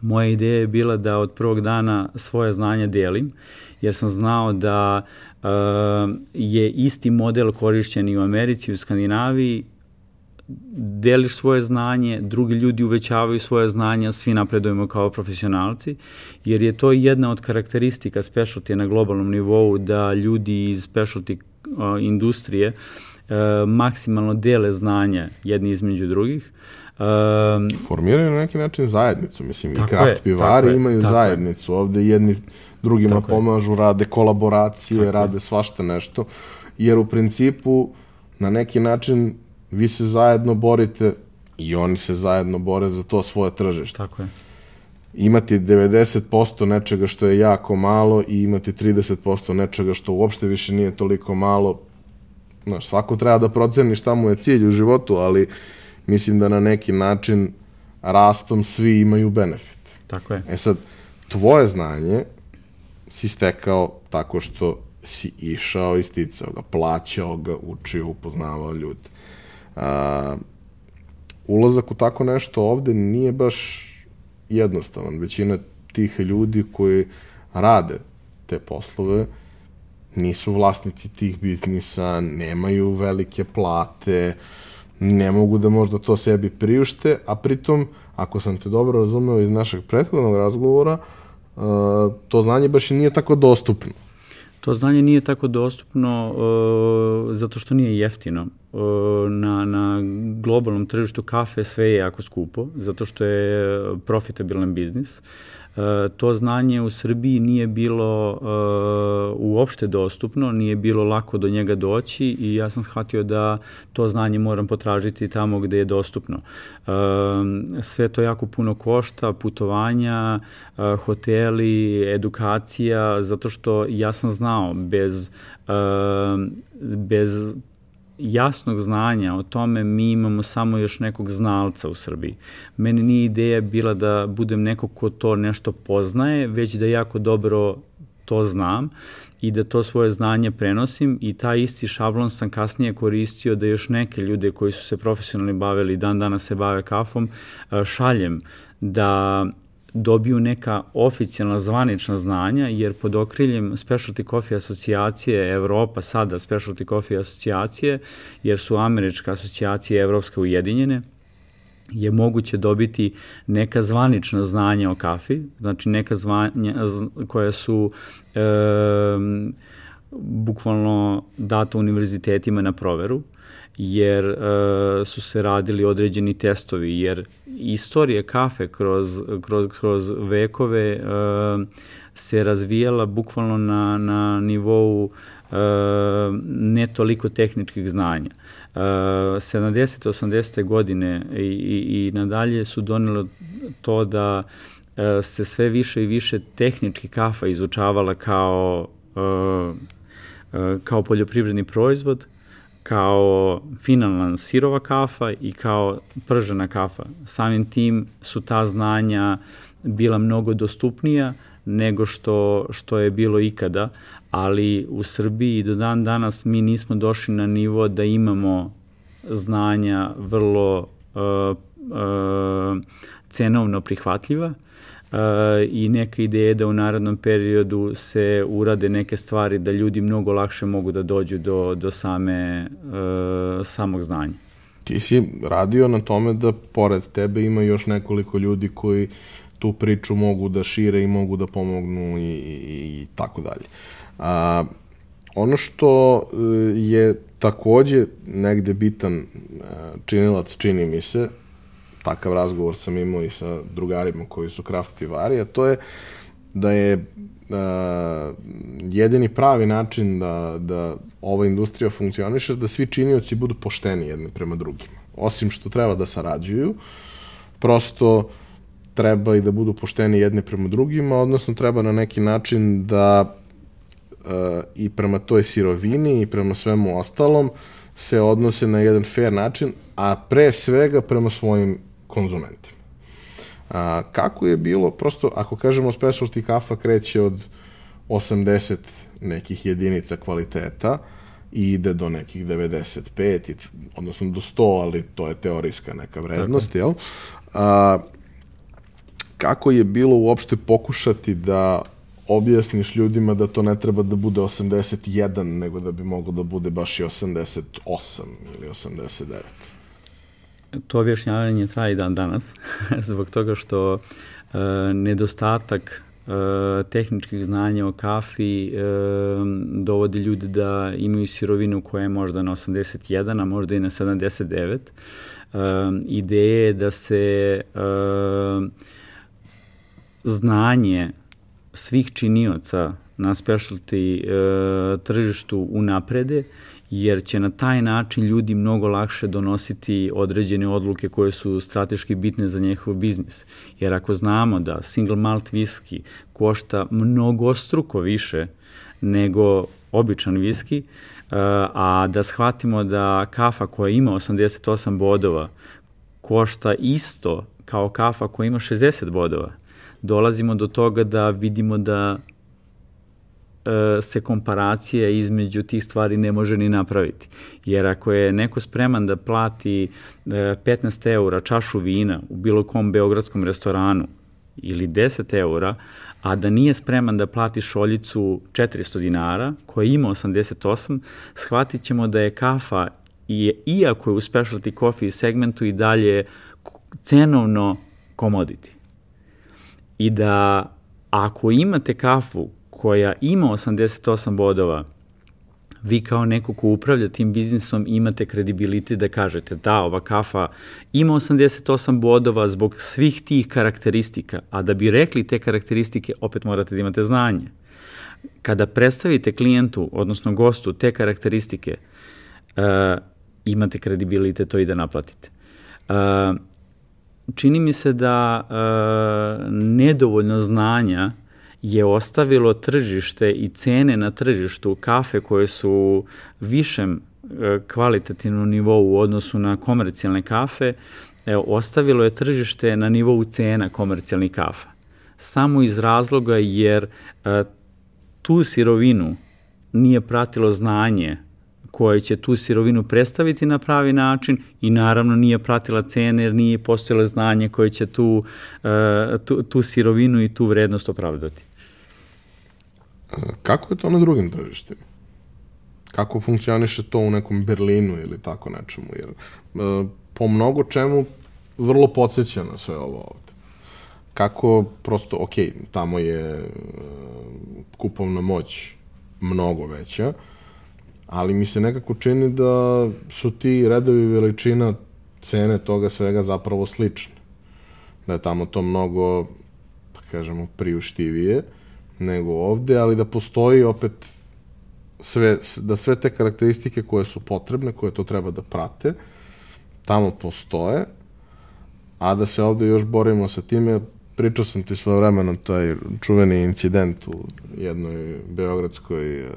Moja ideja je bila da od prvog dana svoje znanje delim, jer sam znao da uh, je isti model korišćen i u Americi i u Skandinaviji, deliš svoje znanje, drugi ljudi uvećavaju svoje znanja, svi napredujemo kao profesionalci, jer je to jedna od karakteristika specialty na globalnom nivou da ljudi iz specialty uh, industrije uh, maksimalno dele znanje jedni između drugih.
Um, Formiraju na neki način zajednicu, mislim, i kraft pivari je, imaju zajednicu, je. ovde jedni drugima tako pomažu, je. rade kolaboracije, tako rade svašta nešto, jer u principu na neki način vi se zajedno borite i oni se zajedno bore za to svoje tržište.
Tako je.
Imati 90% nečega što je jako malo i imati 30% nečega što uopšte više nije toliko malo. Znaš, svako treba da proceni šta mu je cilj u životu, ali uh, mislim da na neki način rastom svi imaju benefit.
Tako je.
E sad, tvoje znanje si stekao tako što si išao i sticao ga, plaćao ga, učio, upoznavao ljude. A, ulazak u tako nešto ovde nije baš jednostavan. Većina tih ljudi koji rade te poslove nisu vlasnici tih biznisa, nemaju velike plate, uh, ne mogu da možda to sebi priušte, a pritom, ako sam te dobro razumeo iz našeg prethodnog razgovora, uh, to znanje baš i nije tako dostupno.
To znanje nije tako dostupno uh, zato što nije jeftino. Uh, na, na globalnom tržištu kafe sve je jako skupo, zato što je profitabilan biznis. E, to znanje u Srbiji nije bilo uh, uopšte dostupno, nije bilo lako do njega doći i ja sam shvatio da to znanje moram potražiti tamo gde je dostupno. Uh, sve to jako puno košta, putovanja, hoteli, edukacija, zato što ja sam znao bez, bez jasnog znanja o tome mi imamo samo još nekog znalca u Srbiji. Meni nije ideja bila da budem neko ko to nešto poznaje, već da jako dobro to znam i da to svoje znanje prenosim i taj isti šablon sam kasnije koristio da još neke ljude koji su se profesionalno bavili dan danas se bave kafom šaljem da dobiju neka oficijalna zvanična znanja, jer pod okriljem Specialty Coffee asocijacije Evropa, sada Specialty Coffee asocijacije, jer su američka asocijacija Evropska ujedinjene, je moguće dobiti neka zvanična znanja o kafi, znači neka zvanja koja su e, bukvalno data univerzitetima na proveru, jer uh, su se radili određeni testovi, jer istorija kafe kroz, kroz, kroz vekove uh, se razvijala bukvalno na, na nivou uh, ne toliko tehničkih znanja. Uh, 70. 80. godine i, i, i nadalje su donelo to da uh, se sve više i više tehnički kafa izučavala kao, uh, uh, kao poljoprivredni proizvod, kao finalna sirova kafa i kao pržena kafa. Samim tim su ta znanja bila mnogo dostupnija nego što, što je bilo ikada, ali u Srbiji do dan danas mi nismo došli na nivo da imamo znanja vrlo uh, uh, cenovno prihvatljiva uh, i neka ideja da u narodnom periodu se urade neke stvari da ljudi mnogo lakše mogu da dođu do, do same, uh, samog znanja.
Ti si radio na tome da pored tebe ima još nekoliko ljudi koji tu priču mogu da šire i mogu da pomognu i, i, i tako dalje. A, ono što e, je takođe negde bitan e, činilac, čini mi se, takav razgovor sam imao i sa drugarima koji su kraft pivari, a to je da je uh, jedini pravi način da, da ova industrija funkcioniše da svi činioci budu pošteni jedni prema drugima. Osim što treba da sarađuju, prosto treba i da budu pošteni jedni prema drugima, odnosno treba na neki način da uh, i prema toj sirovini i prema svemu ostalom se odnose na jedan fair način, a pre svega prema svojim konzumentima. A, kako je bilo, prosto ako kažemo specialty kafa kreće od 80 nekih jedinica kvaliteta i ide do nekih 95, i, odnosno do 100, ali to je teorijska neka vrednost, Tako. jel? A, kako je bilo uopšte pokušati da objasniš ljudima da to ne treba da bude 81, nego da bi moglo da bude baš i 88 ili 89?
To objašnjavanje traje dan danas, *laughs* zbog toga što e, nedostatak e, tehničkih znanja o kafi e, dovodi ljudi da imaju sirovinu koja je možda na 81, a možda i na 79. E, ideje je da se e, znanje svih činioca na specialty e, tržištu unaprede, jer će na taj način ljudi mnogo lakše donositi određene odluke koje su strateški bitne za njihov biznis. Jer ako znamo da single malt whisky košta mnogostruko više nego običan viski, e, a da shvatimo da kafa koja ima 88 bodova košta isto kao kafa koja ima 60 bodova, dolazimo do toga da vidimo da se komparacija između tih stvari ne može ni napraviti. Jer ako je neko spreman da plati 15 e, eura čašu vina u bilo kom beogradskom restoranu ili 10 eura, a da nije spreman da plati šoljicu 400 dinara, koja ima 88, shvatit ćemo da je kafa, iako je u specialty coffee segmentu i dalje cenovno commodity i da ako imate kafu koja ima 88 bodova, vi kao neko ko upravlja tim biznisom imate kredibilitet da kažete da, ova kafa ima 88 bodova zbog svih tih karakteristika, a da bi rekli te karakteristike opet morate da imate znanje. Kada predstavite klijentu, odnosno gostu, te karakteristike, uh, imate kredibilitet to i da naplatite. Uh, čini mi se da e, nedovoljno znanja je ostavilo tržište i cene na tržištu kafe koje su višem e, kvalitativnom nivou u odnosu na komercijalne kafe, e, ostavilo je tržište na nivou cena komercijalnih kafa. Samo iz razloga jer e, tu sirovinu nije pratilo znanje koje će tu sirovinu predstaviti na pravi način i naravno nije pratila cene jer nije postojalo znanje koje će tu, uh, tu, tu sirovinu i tu vrednost opravdati.
Kako je to na drugim tržištima? Kako funkcioniše to u nekom Berlinu ili tako nečemu? Jer uh, po mnogo čemu vrlo podsjeća na sve ovo ovde. Kako prosto, ok, tamo je uh, kupovna moć mnogo veća, ali mi se nekako čini da su ti redovi veličina cene toga svega zapravo slične. Da je tamo to mnogo, da kažemo, priuštivije nego ovde, ali da postoji opet sve, da sve te karakteristike koje su potrebne, koje to treba da prate, tamo postoje, a da se ovde još borimo sa time, pričao sam ti svoje vremena taj čuveni incident u jednoj beogradskoj uh,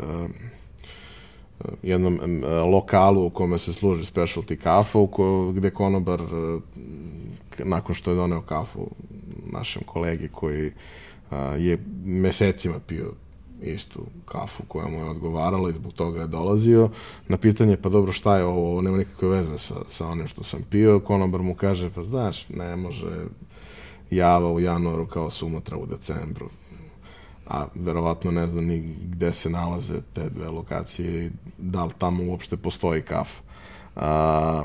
jednom lokalu u kome se služi specialty kafa, u ko, gde konobar nakon što je doneo kafu našem kolegi koji a, je mesecima pio istu kafu koja mu je odgovarala i zbog toga je dolazio. Na pitanje, pa dobro, šta je ovo, ovo nema nikakve veze sa, sa onim što sam pio, konobar mu kaže, pa znaš, ne može java u januaru kao sumotra u decembru. A verovatno ne znam ni gde se nalaze te dve lokacije i da li tamo uopšte postoji kafa. A,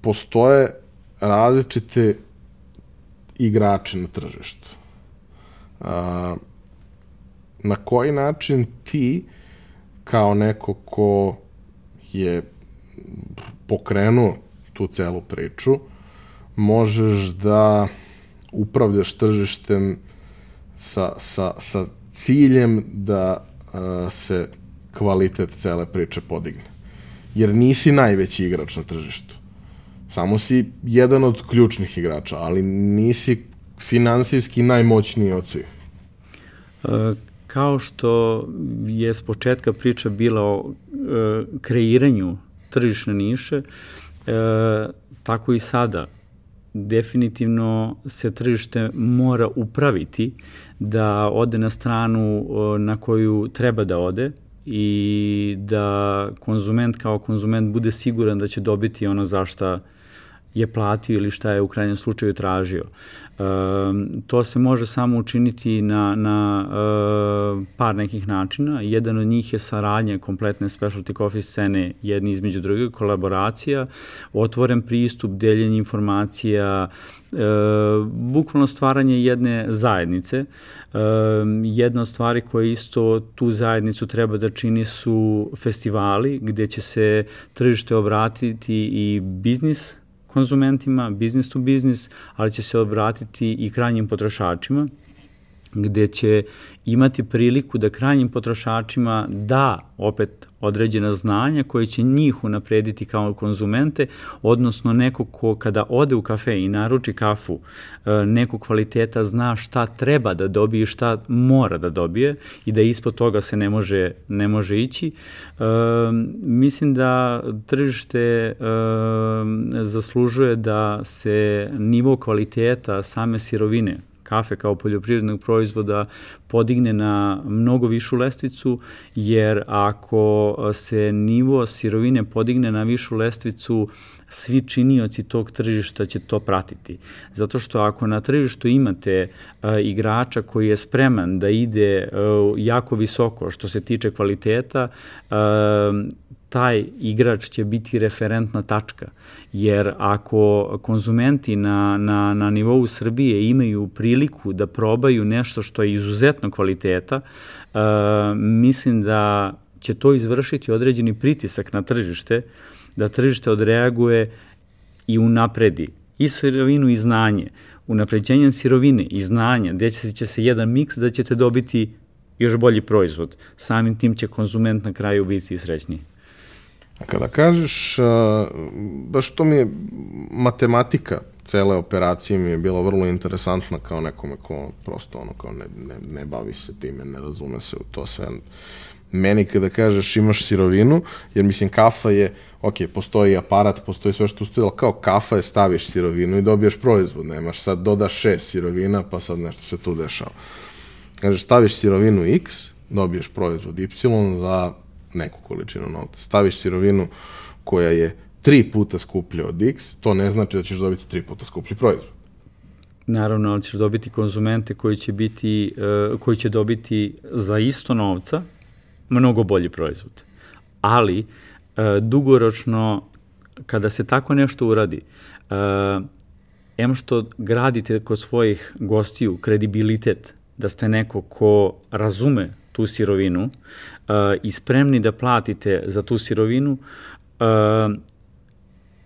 postoje različite igrače na tržištu. A, na koji način ti kao neko ko je pokrenuo tu celu priču možeš da upravljaš tržištem sa, sa, sa ciljem da a, se kvalitet cele priče podigne. Jer nisi najveći igrač na tržištu. Samo si jedan od ključnih igrača, ali nisi finansijski najmoćniji od svih.
E, kao što je s početka priča bila o e, kreiranju tržišne niše, e, tako i sada definitivno se tržište mora upraviti da ode na stranu na koju treba da ode i da konzument kao konzument bude siguran da će dobiti ono za šta je platio ili šta je u krajnjem slučaju tražio. E, to se može samo učiniti na, na e, par nekih načina. Jedan od njih je saradnja kompletne specialty coffee scene jedni između druge, kolaboracija, otvoren pristup, deljenje informacija, e, bukvalno stvaranje jedne zajednice. E, jedna od stvari koje isto tu zajednicu treba da čini su festivali gde će se tržište obratiti i biznis konzumentima, business to business, ali će se obratiti i krajnjim potrošačima, gde će imati priliku da krajnjim potrošačima da opet određena znanja koje će njih unaprediti kao konzumente, odnosno neko ko kada ode u kafe i naruči kafu e, neko kvaliteta zna šta treba da dobije i šta mora da dobije i da ispod toga se ne može, ne može ići. E, mislim da tržište e, zaslužuje da se nivo kvaliteta same sirovine kafe kao poljoprivrednog proizvoda podigne na mnogo višu lestvicu, jer ako se nivo sirovine podigne na višu lestvicu, svi činioci tog tržišta će to pratiti. Zato što ako na tržištu imate a, igrača koji je spreman da ide a, jako visoko što se tiče kvaliteta, a, taj igrač će biti referentna tačka. Jer ako konzumenti na, na, na nivou Srbije imaju priliku da probaju nešto što je izuzetno kvaliteta, uh, mislim da će to izvršiti određeni pritisak na tržište, da tržište odreaguje i unapredi i sirovinu i znanje. Unapređenjem sirovine i znanja, gde će, će se jedan miks da ćete dobiti još bolji proizvod. Samim tim će konzument na kraju biti srećniji.
Kada kažeš, baš to mi je matematika cele operacije mi je bila vrlo interesantna kao nekome ko prosto ono kao ne, ne, ne bavi se time, ne razume se u to sve. Meni kada kažeš imaš sirovinu, jer mislim kafa je, ok, postoji aparat, postoji sve što ustoji, ali kao kafa je staviš sirovinu i dobiješ proizvod, nemaš sad dodaš šest sirovina pa sad nešto se tu dešava. Kažeš staviš sirovinu X, dobiješ proizvod Y za neku količinu novca. Staviš sirovinu koja je tri puta skuplja od X, to ne znači da ćeš dobiti tri puta skuplji proizvod.
Naravno, ali ćeš dobiti konzumente koji će, biti, uh, koji će dobiti za isto novca mnogo bolji proizvod. Ali, uh, dugoročno, kada se tako nešto uradi, uh, em što gradite kod svojih gostiju kredibilitet, da ste neko ko razume tu sirovinu uh, i spremni da platite za tu sirovinu, uh,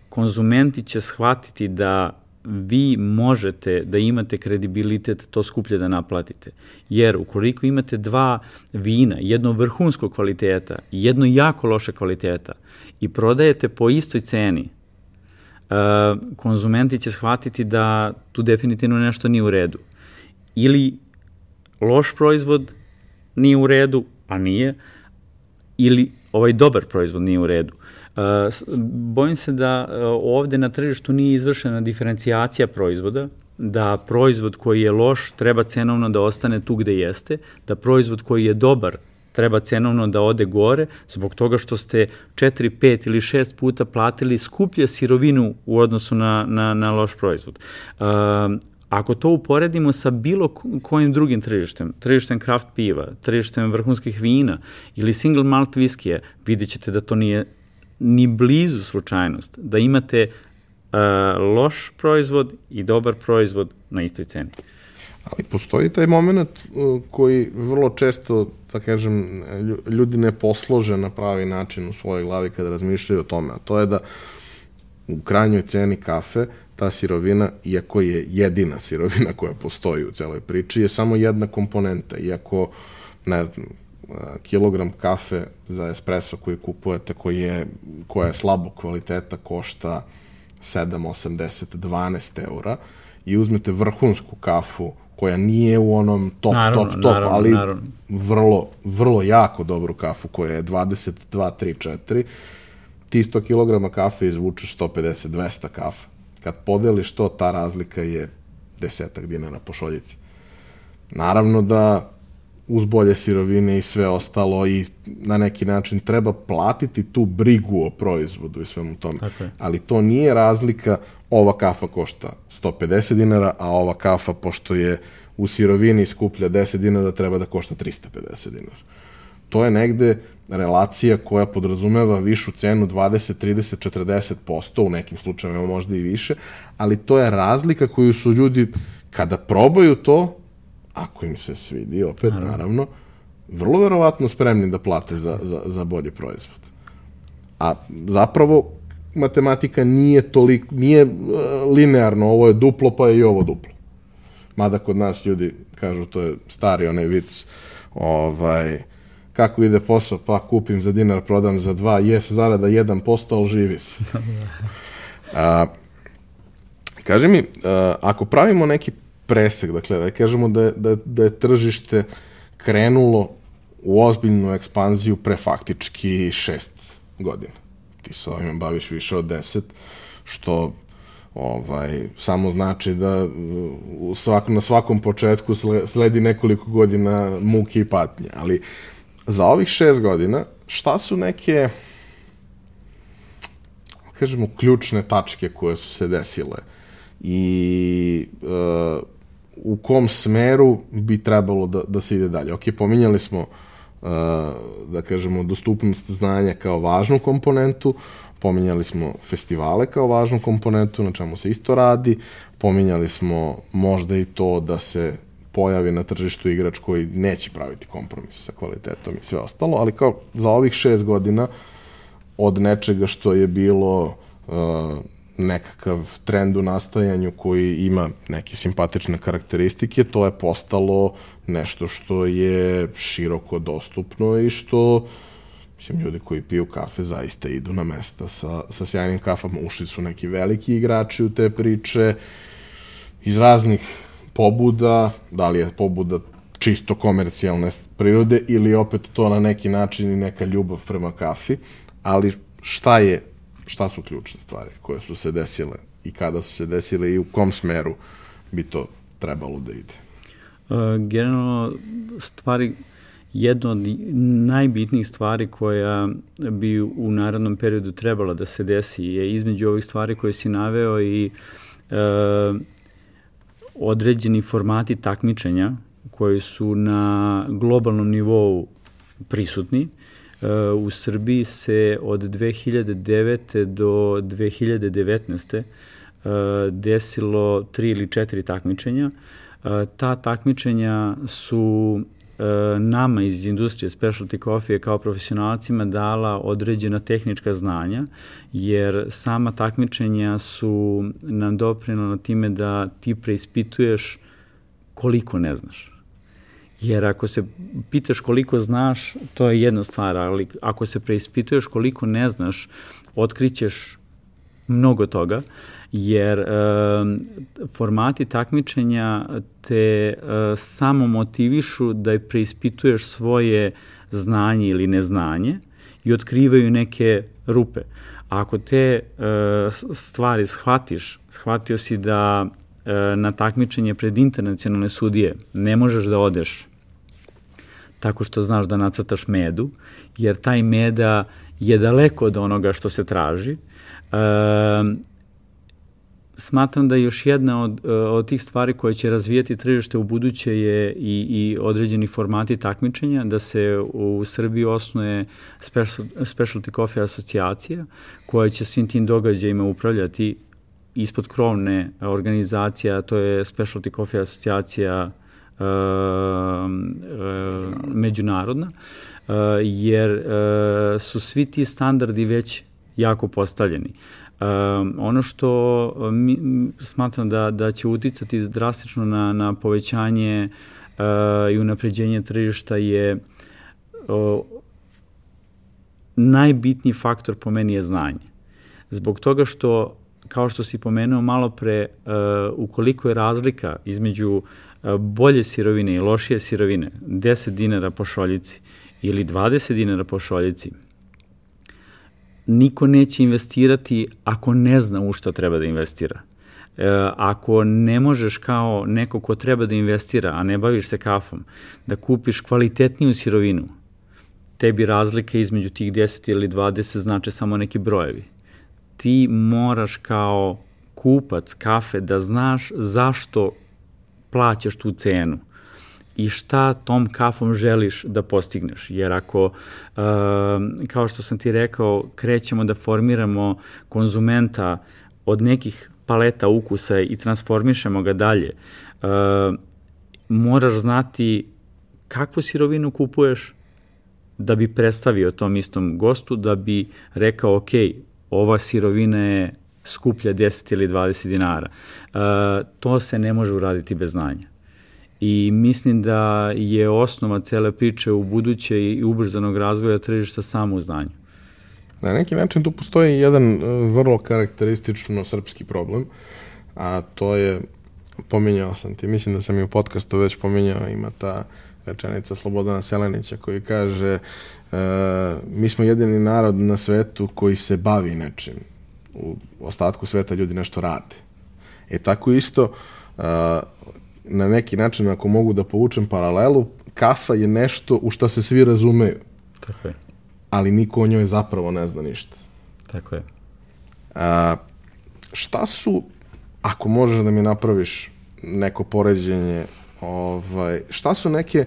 konzumenti će shvatiti da vi možete da imate kredibilitet to skuplje da naplatite. Jer ukoliko imate dva vina, jedno vrhunskog kvaliteta i jedno jako loše kvaliteta i prodajete po istoj ceni, uh, konzumenti će shvatiti da tu definitivno nešto nije u redu. Ili loš proizvod nije u redu, a nije, ili ovaj dobar proizvod nije u redu. Uh, bojim se da uh, ovde na tržištu nije izvršena diferencijacija proizvoda, da proizvod koji je loš treba cenovno da ostane tu gde jeste, da proizvod koji je dobar treba cenovno da ode gore, zbog toga što ste 4, 5 ili 6 puta platili skuplje sirovinu u odnosu na, na, na loš proizvod. Uh, Ako to uporedimo sa bilo kojim drugim tržištem, tržištem kraft piva, tržištem vrhunskih vina ili single malt viskije, vidjet ćete da to nije ni blizu slučajnost. Da imate uh, loš proizvod i dobar proizvod na istoj ceni.
Ali postoji taj moment uh, koji vrlo često, da kažem, ljudi ne poslože na pravi način u svojoj glavi kada razmišljaju o tome, a to je da u krajnjoj ceni kafe ta sirovina, iako je jedina sirovina koja postoji u celoj priči, je samo jedna komponenta, iako, ne znam, kilogram kafe za espresso koji kupujete, koji je, koja je slabo kvaliteta, košta 7, 8, 10, 12 eura i uzmete vrhunsku kafu koja nije u onom top, naravno, top, top, naravno, ali naravno. vrlo, vrlo jako dobru kafu koja je 22, 3, 4, ti 100 kg kafe izvučeš 150, 200 kafa. Kad podeliš to, ta razlika je desetak dinara po šoljici. Naravno da uz bolje sirovine i sve ostalo i na neki način treba platiti tu brigu o proizvodu i svemu tome. Tako je. Ali to nije razlika, ova kafa košta 150 dinara, a ova kafa, pošto je u sirovini skuplja 10 dinara, treba da košta 350 dinara. To je negde relacija koja podrazumeva višu cenu 20, 30, 40%, u nekim slučajevima možda i više, ali to je razlika koju su ljudi, kada probaju to, ako im se svidi, opet, naravno, naravno vrlo verovatno spremni da plate za, za, za bolji proizvod. A zapravo, matematika nije toliko, nije uh, linearno, ovo je duplo, pa je i ovo duplo. Mada kod nas ljudi kažu, to je stari onaj vic, ovaj, kako ide posao, pa kupim za dinar, prodam za dva, jes zarada 1%, ali živi se. *laughs* a, kaži mi, a, ako pravimo neki presek, dakle, da kažemo da da, da je tržište krenulo u ozbiljnu ekspanziju pre faktički šest godina. Ti se ovim baviš više od deset, što ovaj, samo znači da u svak, na svakom početku sledi nekoliko godina muke i patnje, ali za ovih šest godina, šta su neke kažemo, ključne tačke koje su se desile i uh, u kom smeru bi trebalo da, da se ide dalje. Ok, pominjali smo uh, da kažemo dostupnost znanja kao važnu komponentu, pominjali smo festivale kao važnu komponentu, na čemu se isto radi, pominjali smo možda i to da se pojavi na tržištu igrač koji neće praviti kompromise sa kvalitetom i sve ostalo, ali kao za ovih šest godina od nečega što je bilo uh, nekakav trend u nastajanju koji ima neke simpatične karakteristike, to je postalo nešto što je široko dostupno i što mislim, ljudi koji piju kafe zaista idu na mesta sa, sa sjajnim kafama. Ušli su neki veliki igrači u te priče iz raznih pobuda, da li je pobuda čisto komercijalne prirode ili opet to na neki način i neka ljubav prema kafi, ali šta je, šta su ključne stvari koje su se desile i kada su se desile i u kom smeru bi to trebalo da ide?
Uh, generalno, stvari, jedno od najbitnijih stvari koja bi u narodnom periodu trebala da se desi je između ovih stvari koje si naveo i uh, određeni formati takmičenja koji su na globalnom nivou prisutni. E, u Srbiji se od 2009. do 2019. E, desilo tri ili četiri takmičenja. E, ta takmičenja su nama iz industrije specialty coffee kao profesionalcima dala određena tehnička znanja, jer sama takmičenja su nam doprinala time da ti preispituješ koliko ne znaš. Jer ako se pitaš koliko znaš, to je jedna stvar, ali ako se preispituješ koliko ne znaš, otkrićeš mnogo toga jer e, formati takmičenja te e, samo motivišu da preispituješ svoje znanje ili neznanje i otkrivaju neke rupe. Ako te uh, stvari shvatiš, shvatio si da uh, na takmičenje pred internacionalne sudije ne možeš da odeš tako što znaš da nacrtaš medu, jer taj meda je daleko od onoga što se traži. Uh, smatram da još jedna od, od tih stvari koje će razvijati tržište u buduće je i, i određeni formati takmičenja, da se u Srbiji osnuje special, Specialty Coffee asocijacija koja će svim tim događajima upravljati ispod krovne organizacija, to je Specialty Coffee asocijacija uh, uh, međunarodna, uh, jer uh, su svi ti standardi već jako postavljeni. Uh, Ono što mi, smatram da, da će uticati drastično na, na povećanje uh, i unapređenje tržišta je uh, najbitniji faktor po meni je znanje. Zbog toga što, kao što si pomenuo malo pre, uh, ukoliko je razlika između uh, bolje sirovine i lošije sirovine, 10 dinara po šoljici ili 20 dinara po šoljici, niko neće investirati ako ne zna u što treba da investira. E, ako ne možeš kao neko ko treba da investira, a ne baviš se kafom, da kupiš kvalitetniju sirovinu, tebi razlike između tih 10 ili 20 znače samo neki brojevi. Ti moraš kao kupac kafe da znaš zašto plaćaš tu cenu i šta tom kafom želiš da postigneš. Jer ako, uh, kao što sam ti rekao, krećemo da formiramo konzumenta od nekih paleta ukusa i transformišemo ga dalje, uh, moraš znati kakvu sirovinu kupuješ da bi predstavio tom istom gostu, da bi rekao, ok, ova sirovina je skuplja 10 ili 20 dinara. Uh, to se ne može uraditi bez znanja i mislim da je osnova cele priče u buduće i ubrzanog razvoja tržišta samo u znanju.
Na neki način tu postoji jedan e, vrlo karakteristično srpski problem, a to je, pominjao sam ti, mislim da sam i u podcastu već pominjao, ima ta rečenica Slobodana Selenića koji kaže e, mi smo jedini narod na svetu koji se bavi nečim. U ostatku sveta ljudi nešto rade. E tako isto uh, na neki način, ako mogu da povučem paralelu, kafa je nešto u šta se svi razumeju.
Tako je.
Ali niko o njoj zapravo ne zna ništa.
Tako je.
A, šta su, ako možeš da mi napraviš neko poređenje, ovaj, šta su neke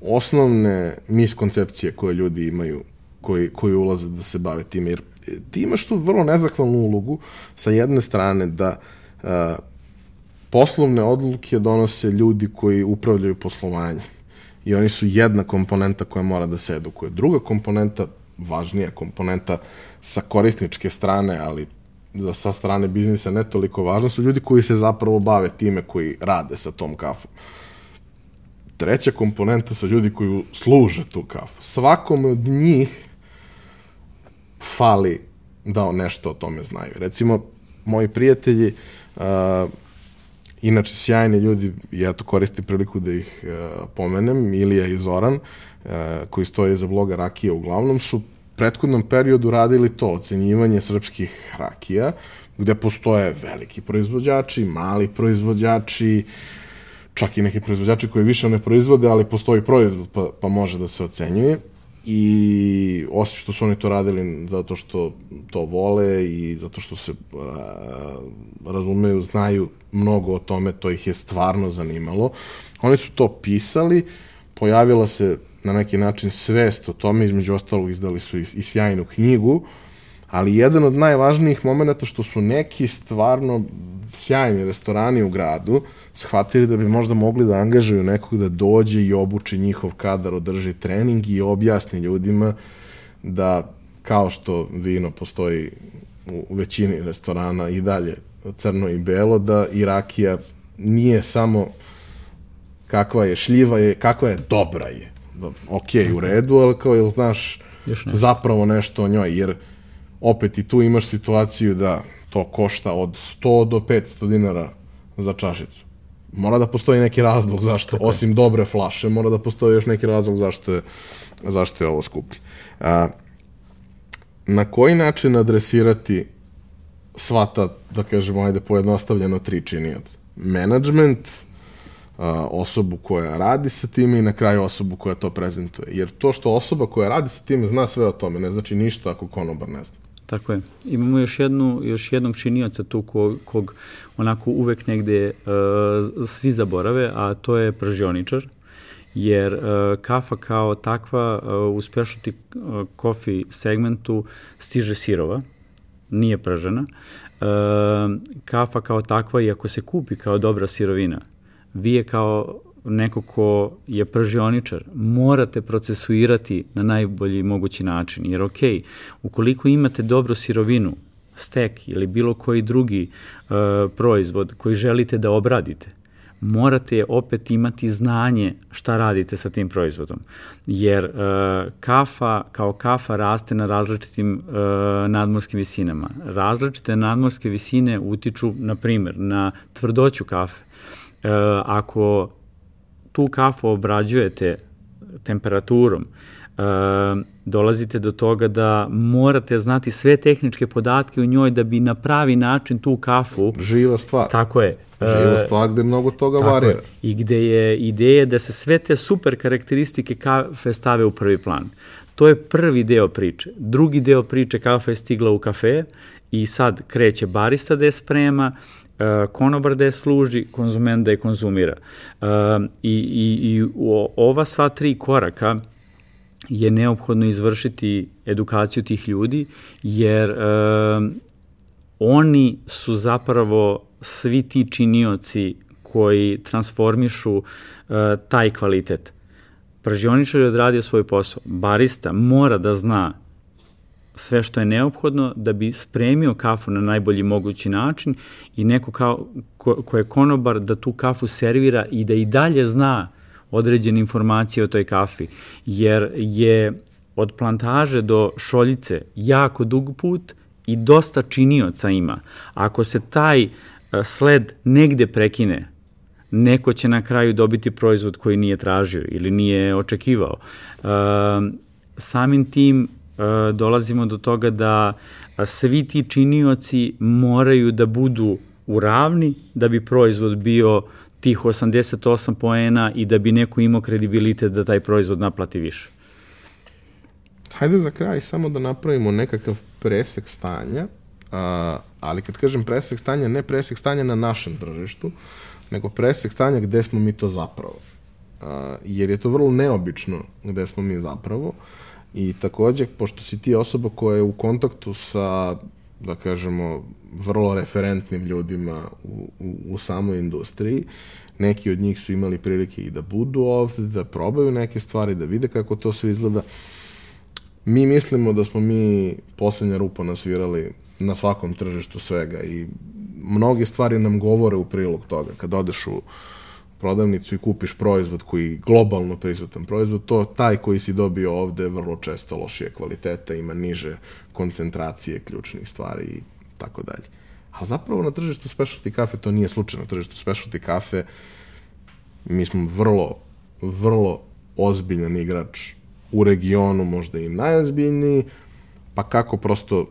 osnovne miskoncepcije koje ljudi imaju koji, koji ulaze da se bave time? Jer ti imaš tu vrlo nezahvalnu ulogu sa jedne strane da uh, poslovne odluke donose ljudi koji upravljaju poslovanje. I oni su jedna komponenta koja mora da se edukuje. Druga komponenta, važnija komponenta sa korisničke strane, ali za sa strane biznisa ne toliko važno, su ljudi koji se zapravo bave time koji rade sa tom kafom. Treća komponenta su ljudi koji služe tu kafu. Svakome od njih fali da nešto o tome znaju. Recimo, moji prijatelji uh, inače sjajni ljudi, ja to koristim priliku da ih uh, pomenem, Ilija i Zoran, uh, koji stoje za bloga Rakija uglavnom, su prethodnom periodu radili to, ocenjivanje srpskih rakija, gde postoje veliki proizvođači, mali proizvođači, čak i neki proizvođači koji više ne proizvode, ali postoji proizvod pa, pa može da se ocenjuje i osim što su oni to radili zato što to vole i zato što se a, razumeju, znaju mnogo o tome, to ih je stvarno zanimalo. Oni su to pisali, pojavila se na neki način svest o tome, između ostalog izdali su i, i sjajnu knjigu, ali jedan od najvažnijih momenta što su neki stvarno sjajni restorani u gradu shvatili da bi možda mogli da angažuju nekog da dođe i obuči njihov kadar, održi trening i objasni ljudima da kao što vino postoji u većini restorana i dalje crno i belo, da i rakija nije samo kakva je šljiva je, kakva je dobra je. Ok, u redu, ali kao, jel znaš zapravo nešto o njoj, jer opet i tu imaš situaciju da to košta od 100 do 500 dinara za čašicu. Mora da postoji neki razlog zašto, Tako osim je. dobre flaše, mora da postoji još neki razlog zašto je, zašto je ovo skuplje. A, na koji način adresirati sva ta, da kažemo, ajde pojednostavljeno tri činioca. Management, osobu koja radi sa time i na kraju osobu koja to prezentuje. Jer to što osoba koja radi sa time zna sve o tome, ne znači ništa ako konobar ne zna.
Tako je. Imamo još, jednu, još jednog činioca tu kog, kog onako uvek negde uh, svi zaborave, a to je pržioničar jer uh, kafa kao takva uh, u specialty uh, coffee segmentu stiže sirova, nije pržena. Uh, kafa kao takva, i ako se kupi kao dobra sirovina, vi je kao neko ko je pržioničar, morate procesuirati na najbolji mogući način. Jer ok, ukoliko imate dobru sirovinu, stek ili bilo koji drugi uh, proizvod koji želite da obradite, morate opet imati znanje šta radite sa tim proizvodom. Jer uh, kafa kao kafa raste na različitim uh, nadmorskim visinama. Različite nadmorske visine utiču, na primer, na tvrdoću kafe. Uh, ako tu kafu obrađujete temperaturom, uh, dolazite do toga da morate znati sve tehničke podatke u njoj da bi na pravi način tu kafu...
Živa stvar.
Tako je.
Živa stvar gde mnogo toga tako varira. Je.
I gde je ideja da se sve te super karakteristike kafe stave u prvi plan. To je prvi deo priče. Drugi deo priče kafa je stigla u kafe i sad kreće barista da je sprema, E, konobar da je služi, konzument da je konzumira. Uh, i, i, I ova sva tri koraka je neophodno izvršiti edukaciju tih ljudi, jer uh, oni su zapravo svi ti činioci koji transformišu uh, taj kvalitet. Pražioničar je odradio svoj posao. Barista mora da zna sve što je neophodno da bi spremio kafu na najbolji mogući način i neko kao, ko, ko je konobar da tu kafu servira i da i dalje zna određene informacije o toj kafi, jer je od plantaže do šoljice jako dug put i dosta činioca ima. Ako se taj e, sled negde prekine, neko će na kraju dobiti proizvod koji nije tražio ili nije očekivao. E, samim tim dolazimo do toga da svi ti činioci moraju da budu u ravni da bi proizvod bio tih 88 poena i da bi neko imao kredibilitet da taj proizvod naplati više.
Hajde za kraj samo da napravimo nekakav presek stanja, a, ali kad kažem presek stanja, ne presek stanja na našem tržištu, nego presek stanja gde smo mi to zapravo. Jer je to vrlo neobično gde smo mi zapravo. I takođe, pošto si ti osoba koja je u kontaktu sa, da kažemo, vrlo referentnim ljudima u, u, u samoj industriji, neki od njih su imali prilike i da budu ovde, da probaju neke stvari, da vide kako to sve izgleda. Mi mislimo da smo mi poslednja rupa nasvirali na svakom tržištu svega i mnoge stvari nam govore u prilog toga. Kad odeš u prodavnicu i kupiš proizvod koji globalno prisutan proizvod, to taj koji si dobio ovde vrlo često lošije kvaliteta, ima niže koncentracije ključnih stvari i tako dalje. Ali zapravo na tržištu specialty kafe to nije slučaj. Na tržištu specialty kafe mi smo vrlo, vrlo ozbiljan igrač u regionu, možda i najozbiljniji, pa kako prosto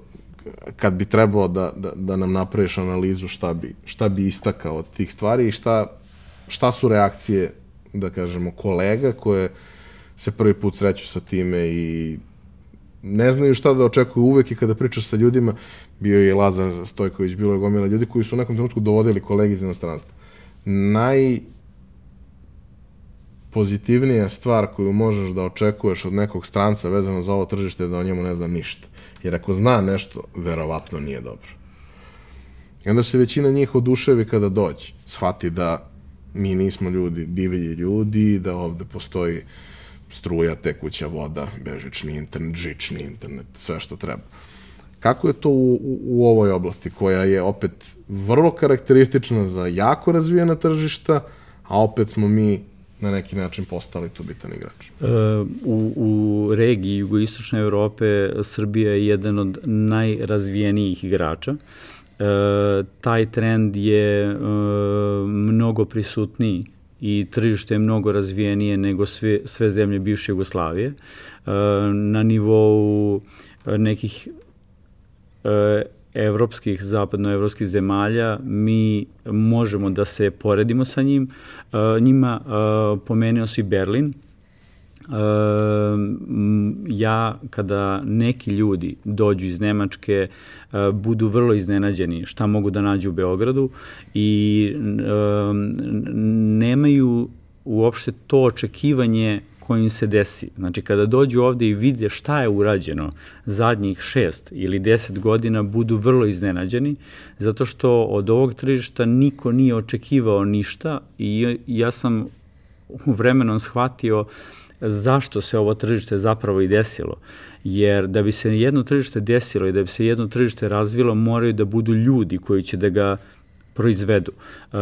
kad bi trebalo da, da, da nam napraviš analizu šta bi, šta bi istakao od tih stvari i šta šta su reakcije, da kažemo, kolega koje se prvi put sreću sa time i ne znaju šta da očekuju uvek i kada pričaš sa ljudima, bio je Lazar Stojković, bilo je gomila ljudi koji su u nekom trenutku dovodili kolegi iz inostranstva. Naj pozitivnija stvar koju možeš da očekuješ od nekog stranca vezano za ovo tržište je da o njemu ne zna ništa. Jer ako zna nešto, verovatno nije dobro. I onda se većina njih oduševi kada dođe. Shvati da mi nismo ljudi, divlji ljudi, da ovde postoji struja, tekuća voda, bežični internet, žični internet, sve što treba. Kako je to u, u, u ovoj oblasti, koja je opet vrlo karakteristična za jako razvijena tržišta, a opet smo mi na neki način postali tu bitan igrač? E,
u, u regiji jugoistočne Evrope Srbija je jedan od najrazvijenijih igrača. E, taj trend je e, mnogo prisutniji i tržište je mnogo razvijenije nego sve, sve zemlje bivše Jugoslavije. E, na nivou nekih e, evropskih, zapadnoevropskih zemalja, mi možemo da se poredimo sa njim. E, njima e, pomenio si Berlin, ja kada neki ljudi dođu iz Nemačke budu vrlo iznenađeni šta mogu da nađu u Beogradu i nemaju uopšte to očekivanje kojim se desi. Znači, kada dođu ovde i vide šta je urađeno zadnjih šest ili deset godina, budu vrlo iznenađeni, zato što od ovog tržišta niko nije očekivao ništa i ja sam vremenom shvatio zašto se ovo tržište zapravo i desilo. Jer da bi se jedno tržište desilo i da bi se jedno tržište razvilo, moraju da budu ljudi koji će da ga proizvedu. Uh,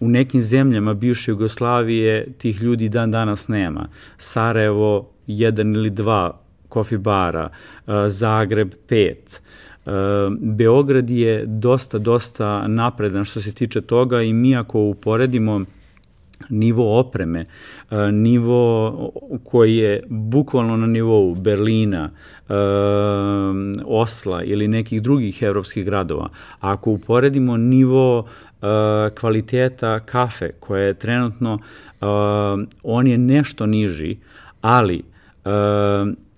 u nekim zemljama bivše Jugoslavije tih ljudi dan danas nema. Sarajevo, jedan ili dva kofi bara, uh, Zagreb, pet. Uh, Beograd je dosta, dosta napredan što se tiče toga i mi ako uporedimo nivo opreme, e, nivo koji je bukvalno na nivou Berlina, e, Osla ili nekih drugih evropskih gradova. Ako uporedimo nivo e, kvaliteta kafe koje je trenutno, on je nešto niži, ali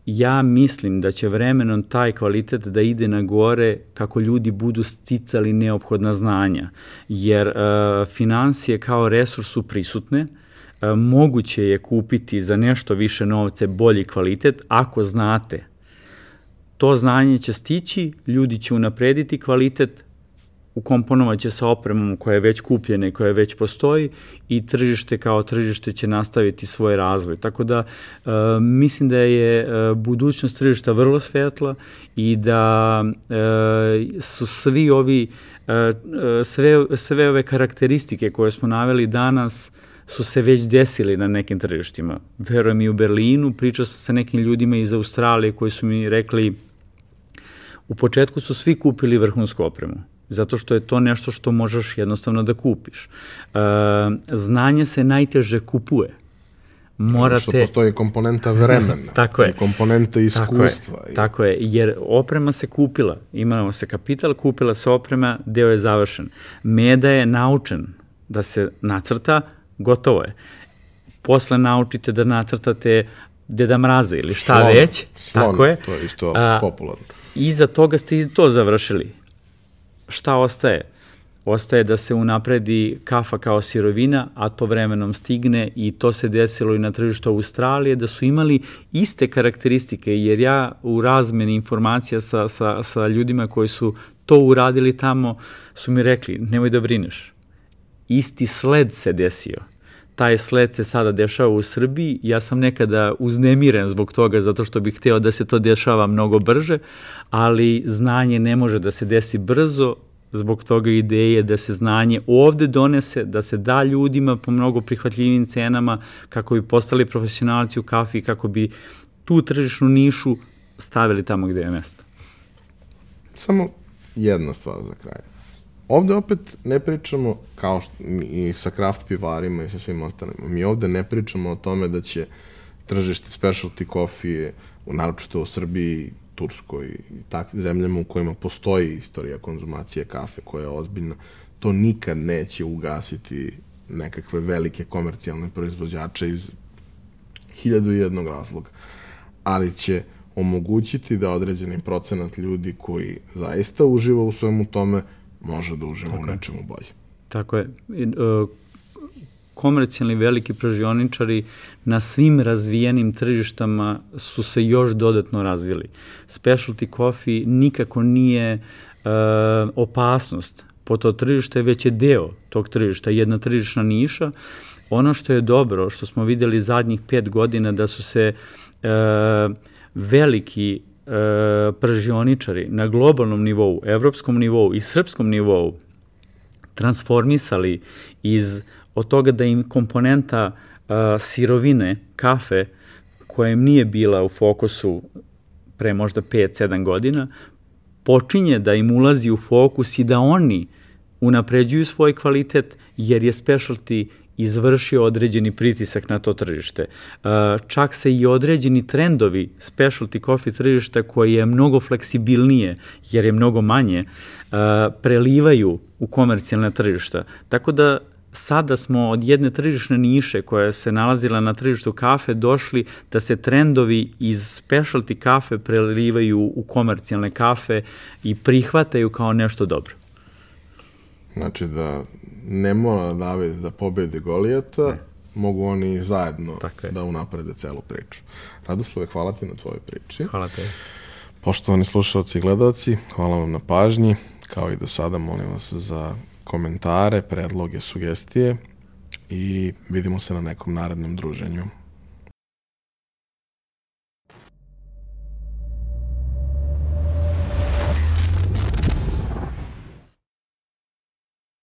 ja mislim da će vremenom taj kvalitet da ide na gore kako ljudi budu sticali neophodna znanja, jer uh, financije kao resurs su prisutne, uh, moguće je kupiti za nešto više novce bolji kvalitet ako znate. To znanje će stići, ljudi će unaprediti kvalitet, ukomponovaće sa opremom koja je već kupljena i koja već postoji i tržište kao tržište će nastaviti svoj razvoj. Tako da e, mislim da je e, budućnost tržišta vrlo svetla i da e, su svi ovi e, e sve, sve ove karakteristike koje smo naveli danas su se već desili na nekim tržištima. Verujem i u Berlinu, pričao sam sa nekim ljudima iz Australije koji su mi rekli u početku su svi kupili vrhunsku opremu zato što je to nešto što možeš jednostavno da kupiš. E, znanje se najteže kupuje.
Morate... Što postoji komponenta vremena. *laughs*
tako je.
I komponenta iskustva.
Tako je, tako je, jer oprema se kupila. Imamo se kapital, kupila se oprema, deo je završen. Meda je naučen da se nacrta, gotovo je. Posle naučite da nacrtate Deda Mraza ili šta slon, već.
Slon, tako je. To je isto A, popularno.
Iza toga ste i to završili šta ostaje? Ostaje da se unapredi kafa kao sirovina, a to vremenom stigne i to se desilo i na tržištu Australije, da su imali iste karakteristike, jer ja u razmeni informacija sa, sa, sa ljudima koji su to uradili tamo, su mi rekli, nemoj da brineš. Isti sled se desio taj sled se sada dešava u Srbiji. Ja sam nekada uznemiren zbog toga zato što bih hteo da se to dešava mnogo brže, ali znanje ne može da se desi brzo, zbog toga ideje da se znanje ovde donese, da se da ljudima po mnogo prihvatljivim cenama kako bi postali profesionalci u kafi, kako bi tu tržišnu nišu stavili tamo gde je mesto.
Samo jedna stvar za kraj ovde opet ne pričamo, kao što, i sa kraft pivarima i sa svim ostalima, mi ovde ne pričamo o tome da će tržište specialty kofije, naročito u Srbiji, Turskoj i takvim zemljama u kojima postoji istorija konzumacije kafe koja je ozbiljna, to nikad neće ugasiti nekakve velike komercijalne proizvođače iz hiljadu i jednog razloga. Ali će omogućiti da određeni procenat ljudi koji zaista uživa u svemu tome može da uživa u nečemu bolje.
Tako je. Uh, komercijalni veliki pražioničari na svim razvijenim tržištama su se još dodatno razvili. Specialty coffee nikako nije uh, opasnost po to tržište, već je deo tog tržišta, jedna tržišna niša. Ono što je dobro, što smo videli zadnjih pet godina, da su se uh, veliki e, pržioničari na globalnom nivou, evropskom nivou i srpskom nivou transformisali iz od toga da im komponenta e, sirovine, kafe, koja im nije bila u fokusu pre možda 5-7 godina, počinje da im ulazi u fokus i da oni unapređuju svoj kvalitet, jer je specialty izvršio određeni pritisak na to tržište. Uh, čak se i određeni trendovi specialty coffee tržišta koje je mnogo fleksibilnije jer je mnogo manje uh, prelivaju u komercijalne tržišta. Tako da sada smo od jedne tržišne niše koja se nalazila na tržištu kafe došli da se trendovi iz specialty kafe prelivaju u komercijalne kafe i prihvataju kao nešto dobro.
Znači da ne mora David da pobedi Golijata, ne. mogu oni zajedno da unaprede celu priču. Radoslave, hvala ti na tvojoj priči.
Hvala te.
Poštovani slušalci i gledalci, hvala vam na pažnji. Kao i do sada, molim vas za komentare, predloge, sugestije i vidimo se na nekom narednom druženju.